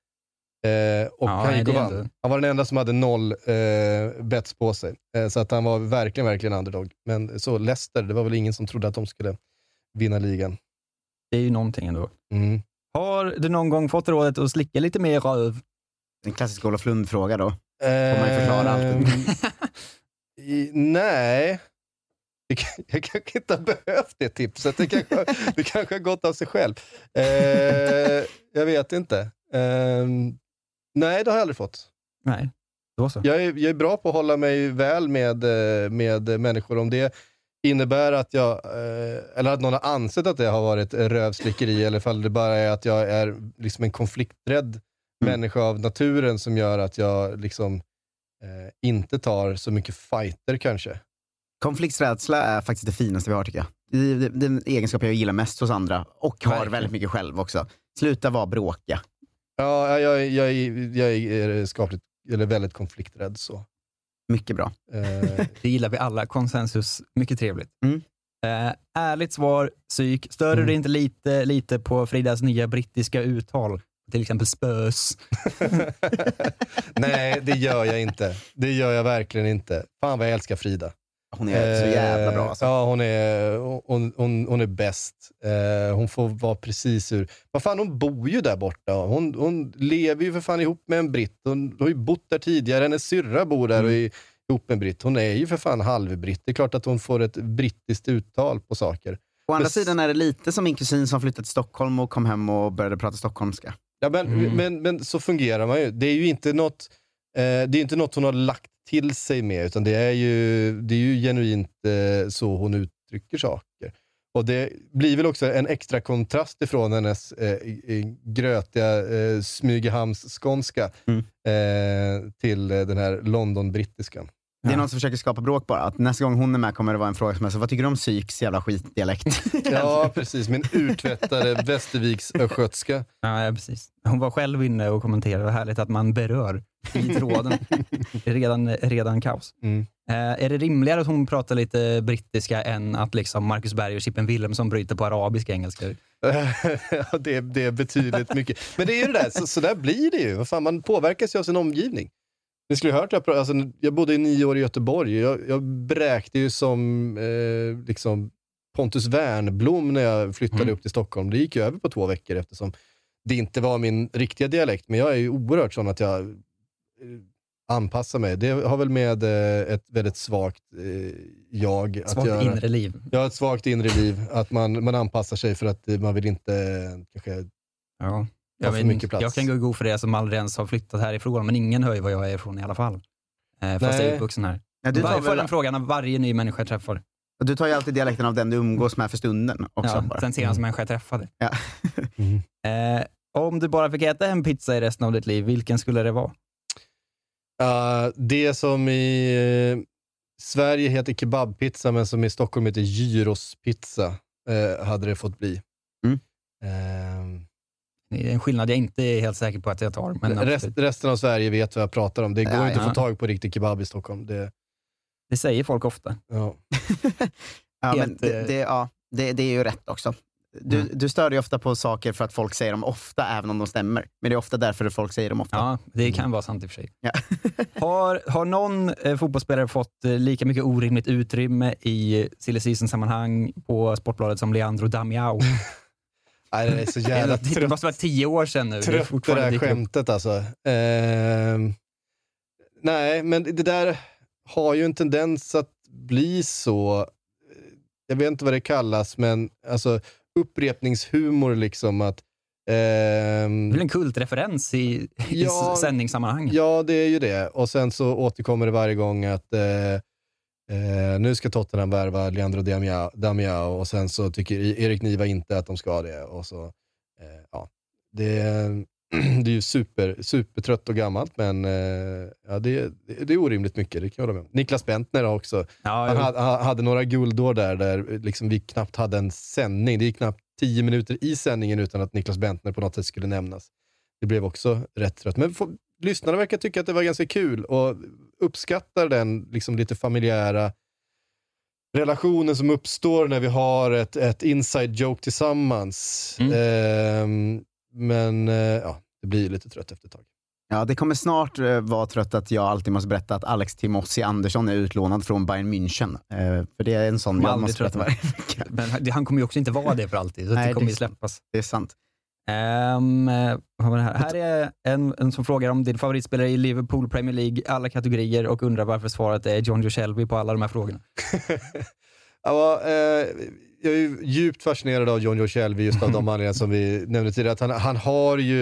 Eh, och Ja, han gick och vann. ändå- Han var den enda som hade noll eh, bets på sig. Eh, så att han var verkligen, verkligen underdog. Men så Leicester, det var väl ingen som trodde att de skulle vinna ligan. Det är ju någonting ändå. Mm. Har du någon gång fått rådet att slicka lite mer röv? En klassisk Olof Lund-fråga då. Får man ju förklara allt. Ehm, i, nej. Jag kanske inte har behövt det tipset. Det kanske, det kanske har gått av sig själv. Eh, jag vet inte. Ehm, nej, det har jag aldrig fått. Nej. Då så. Jag är, jag är bra på att hålla mig väl med, eh, med människor. Om det innebär att jag, eh, eller att någon har ansett att det har varit rövslickeri, eller ifall det bara är att jag är liksom en konflikträdd människa av naturen som gör att jag liksom eh, inte tar så mycket fighter kanske. Konflikträdsla är faktiskt det finaste vi har tycker jag. Det, det, det är en egenskap jag gillar mest hos andra och har Verkligen. väldigt mycket själv också. Sluta vara bråkiga. Ja, jag, jag, jag, är skapligt, eller väldigt konflikträdd så. Mycket bra. Eh, Det gillar vi alla. Konsensus. Mycket trevligt. Mm. Eh, ärligt svar, psyk. Stör du dig inte lite, lite på Fridas nya brittiska uttal? Till exempel spös. Nej, det gör jag inte. Det gör jag verkligen inte. Fan vad jag älskar Frida. Hon är så jävla bra Eh, alltså. Ja, hon är, hon, hon, hon är bäst. Eh, hon får vara precis ur... Vad fan, hon bor ju där borta. Hon, hon lever ju för fan ihop med en britt. Hon har ju bott där tidigare. Hennes syrra bor där och är ihop med en britt. Hon är ju för fan halvbritt. Det är klart att hon får ett brittiskt uttal på saker. Å andra sidan är det lite som min kusin som flyttade till Stockholm och kom hem och började prata stockholmska. Ja, men, Mm. men, men så fungerar man ju. Det är ju inte något, eh, det är inte något hon har lagt till sig med, utan det är ju, det är ju genuint eh, så hon uttrycker saker. Och det blir väl också en extra kontrast ifrån hennes eh, grötiga eh, Smygehamns-skånska Mm. eh, till eh, den här London-brittiskan. Det är någon som försöker skapa bråk bara. Att nästa gång hon är med kommer det vara en fråga som är så, vad tycker du om psyks jävla skitdialekt? Ja, precis. Min urtvättade Västerviks östgötska. Ja, ja, precis. Hon var själv inne och kommenterade. Vad härligt att man berör i tråden. redan, redan kaos. Mm. Eh, är det rimligare att hon pratar lite brittiska än att liksom Marcus Berg och Chippen Wilhelmsson bryter på arabisk engelska? ja, det, det är betydligt mycket. Men det är ju det där, så, så där blir det ju. Fan, man påverkas ju av sin omgivning. Ni skulle ha hört, jag, alltså, jag bodde i nio år i Göteborg. Jag, jag bräkte ju som eh, liksom Pontus Wernblom när jag flyttade upp till Stockholm. Det gick ju över på två veckor eftersom det inte var min riktiga dialekt. Men jag är ju oerhört sån att jag eh, anpassar mig. Det har väl med eh, ett väldigt svagt eh, jag att Svagt göra. inre liv. Ja, ett svagt inre liv. Att man, man anpassar sig för att man vill inte kanske Ja. Jag, för mycket plats. jag kan gå god för det som aldrig ens har flyttat härifrån, men ingen hör ju var jag är ifrån i alla fall. Eh, fast jag Nej. är uppvuxen här. Ja, du tar jag får väl- den frågan av varje ny människa jag träffar. Och du tar ju alltid dialekten av den du umgås med för stunden också. Ja, bara. den senaste människa jag träffade. Ja. Eh, om du bara fick äta en pizza i resten av ditt liv, vilken skulle det vara? Uh, det som i eh, Sverige heter kebabpizza, men som i Stockholm heter gyrospizza, eh, hade det fått bli. Mm. Det är en skillnad jag inte är helt säker på att jag tar. Men rest, resten av Sverige vet vad jag pratar om. Det går Ja, inte ja. att få tag på riktig kebab i Stockholm. Det, det säger folk ofta. Ja. Ja, men det, eh, det, ja, det, det är ju rätt också. Du, Mm. du stör dig ofta på saker för att folk säger dem ofta, även om de stämmer. Men det är ofta därför folk säger dem ofta. Ja, det kan vara sant i och för sig. har, har någon eh, fotbollsspelare fått eh, lika mycket orimligt utrymme i silly season-sammanhang på Sportbladet som Leandro Damiao? Nej, det är så jävla det trött. måste vara tio år sedan nu. Det trött det dyker upp. skämtet alltså. Ehm, nej, men det där har ju en tendens att bli så, jag vet inte vad det kallas, men alltså upprepningshumor liksom att Det är väl en kultreferens i, i Ja, sändningssammanhang? Ja, det är ju det. Och sen så återkommer det varje gång att eh, eh, nu ska Tottenham värva Leandro Damiao, och sen så tycker E- Erik Niva inte att de ska det. Och så, eh, ja. det, det är ju super, supertrött och gammalt, men eh, ja, det, det, det är orimligt mycket. Det kan jag hålla med om. Niklas Bentner också. Ja, han hade, han hade några guldår där, där liksom vi knappt hade en sändning. Det gick knappt tio minuter i sändningen utan att Niklas Bentner på något sätt skulle nämnas. Det blev också rätt trött. Men få- lyssnarna verkar tycka att det var ganska kul och uppskattar den liksom lite familjära relationen som uppstår när vi har ett, ett inside joke tillsammans. Ehm, men eh, ja, det blir lite trött efter ett tag. Ja, det kommer snart eh, vara trött att jag alltid måste berätta att Alex Timossi Andersson är utlånad från Bayern München. Eh, för det är en sån Kommer jag måste berätta varje vecka. Men han kommer ju också inte vara det för alltid, så Nej, det kommer det ju släppas. Det är sant. Um, här? här är en, en som frågar om din favoritspelare i Liverpool Premier League, alla kategorier och undrar varför svaret är John Joe Shelby på alla de här frågorna. Ja, eh, jag är ju djupt fascinerad av John Joe Shelby just av de anledningar som vi nämnde tidigare. Att han, han har ju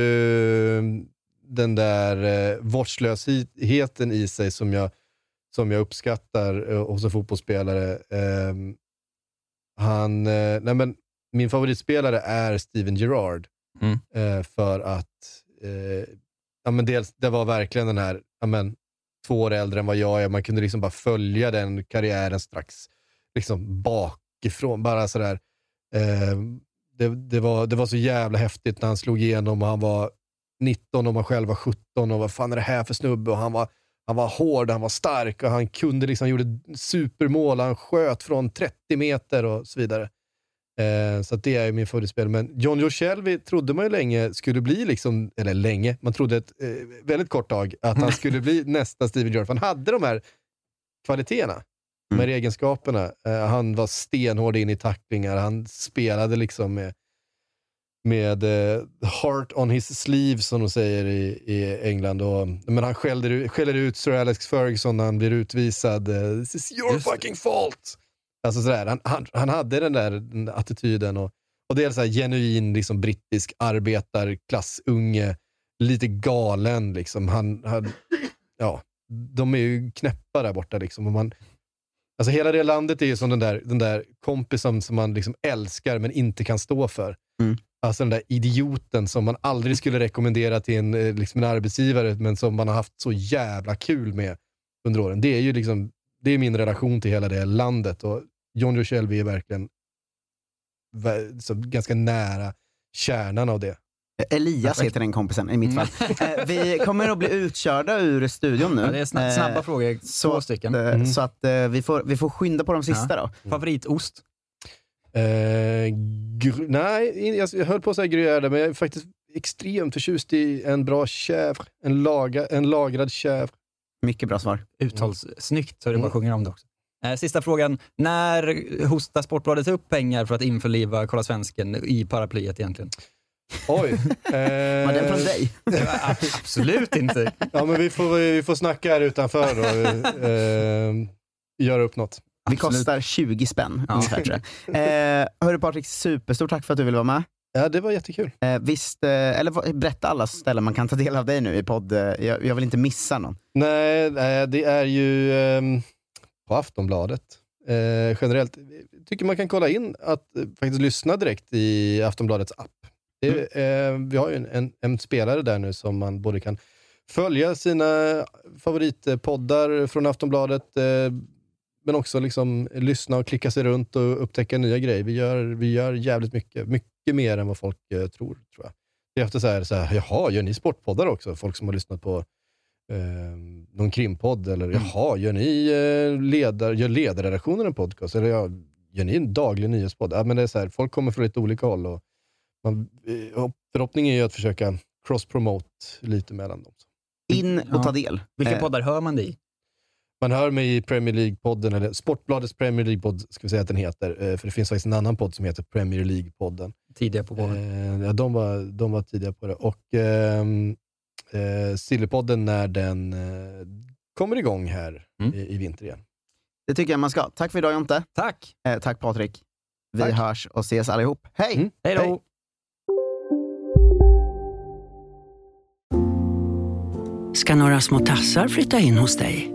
den där eh, vårdslösheten i sig som jag, som jag uppskattar eh, hos en fotbollsspelare. Ehm, han, eh, nej men, min favoritspelare är Steven Gerrard. Mm. Eh, för att eh, ja, men dels, det var verkligen den här, ja, men, två år äldre än vad jag är. Man kunde liksom bara följa den karriären strax liksom bakifrån. Bara sådär. Eh, det, det, var, det var så jävla häftigt när han slog igenom och han var 19 och man själv var 17 och vad fan är det här för snubbe? Och han var, han var hård, han var stark och han kunde liksom, gjorde supermål, han sköt från 30 meter och så vidare. Eh, så det är min favoritspelare. Men John Joe Shelby trodde man ju länge skulle bli, liksom, eller länge, man trodde ett eh, väldigt kort tag att han skulle bli nästa Steven Gerrard. Han hade de här kvaliteterna, de här egenskaperna. Eh, han var stenhård in i tacklingar, han spelade liksom med, med eh, heart on his sleeve som de säger i, i England. Och, men han skäller, skäller ut Sir Alex Ferguson när han blir utvisad. Eh, This is your fucking fault! Alltså sådär, han, han, han hade den där den attityden. Och, och det är så här genuin liksom, brittisk arbetarklassunge, lite galen. Liksom. Han, han, ja, de är ju knäppa där borta. Liksom. Och man, alltså hela det landet är ju som den där, den där kompisen som man liksom älskar men inte kan stå för. Alltså den där idioten som man aldrig skulle rekommendera till en, eh, liksom en arbetsgivare, men som man har haft så jävla kul med under åren. Det är ju liksom, det är min relation till hela det landet. Och John Joe Shelby är verkligen så ganska nära kärnan av det. Elias heter den kompisen i mitt fall. Eh, vi kommer att bli utkörda ur studion nu. Ja, det är sna- snabba Eh, frågor, så, två stycken. att, eh, Mm. Så att vi, får, vi får skynda på de sista Ja. då. Favoritost? Gr- nej, jag, jag höll på att säga gruyère, men jag är faktiskt extremt förtjust i en bra chèvre. En, laga, en lagrad chèvre. Mycket bra svar. Uttalssnyggt så du bara sjunger om det också. Eh, Sista frågan. När hostar Sportbladet upp pengar för att införliva Kolla Svensken i paraplyet egentligen? Oj. Var den från dig? Absolut inte. Ja, men vi får, vi får snacka här utanför och eh, göra upp något. Vi kostar 20 spänn ungefär tror jag. Eh, hörru Patrik, superstort tack för att du ville vara med. Ja, det var jättekul. Eh, visst, eh, eller berätta alla ställen man kan ta del av dig nu i podd. Eh, jag, jag vill inte missa någon. Nej, nej, det är ju ehm, på Aftonbladet. Eh, generellt tycker man kan kolla in att eh, faktiskt lyssna direkt i Aftonbladets app. Det, eh, vi har ju en, en, en spelare där nu som man både kan följa sina favoritpoddar från Aftonbladet, eh, men också liksom lyssna och klicka sig runt och upptäcka nya grejer. Vi gör, vi gör jävligt mycket, mycket mer än vad folk eh, tror, tror jag. Det är ofta så här, så här, jaha, gör ni sportpoddar också? Folk som har lyssnat på eh, någon krimpodd eller jaha, gör ni eh, ledar, gör ledarredaktionen en podcast? Eller ja, gör ni en daglig nyhetspodd? Ja, men det är så här, folk kommer från lite olika håll och man, eh, förhoppningen är ju att försöka cross-promote lite mellan dem. In och ta del. Vilka Eh, poddar hör man dig i? Man hör mig i Premier League-podden, eller Sportbladets Premier League-podd ska vi säga att den heter. eh, För det finns faktiskt en annan podd som heter Premier League-podden. Tidiga på bollen. Eh, ja, de, var, de var tidiga på det. Och ehm, eh, Sillypodden när den eh, kommer igång här i, i vinter igen. Det tycker jag man ska. Tack för idag Jonte. Tack. Eh, tack Patrik. Vi Tack. hörs och ses allihop. Hej! Hej då! ska några små tassar flytta in hos dig.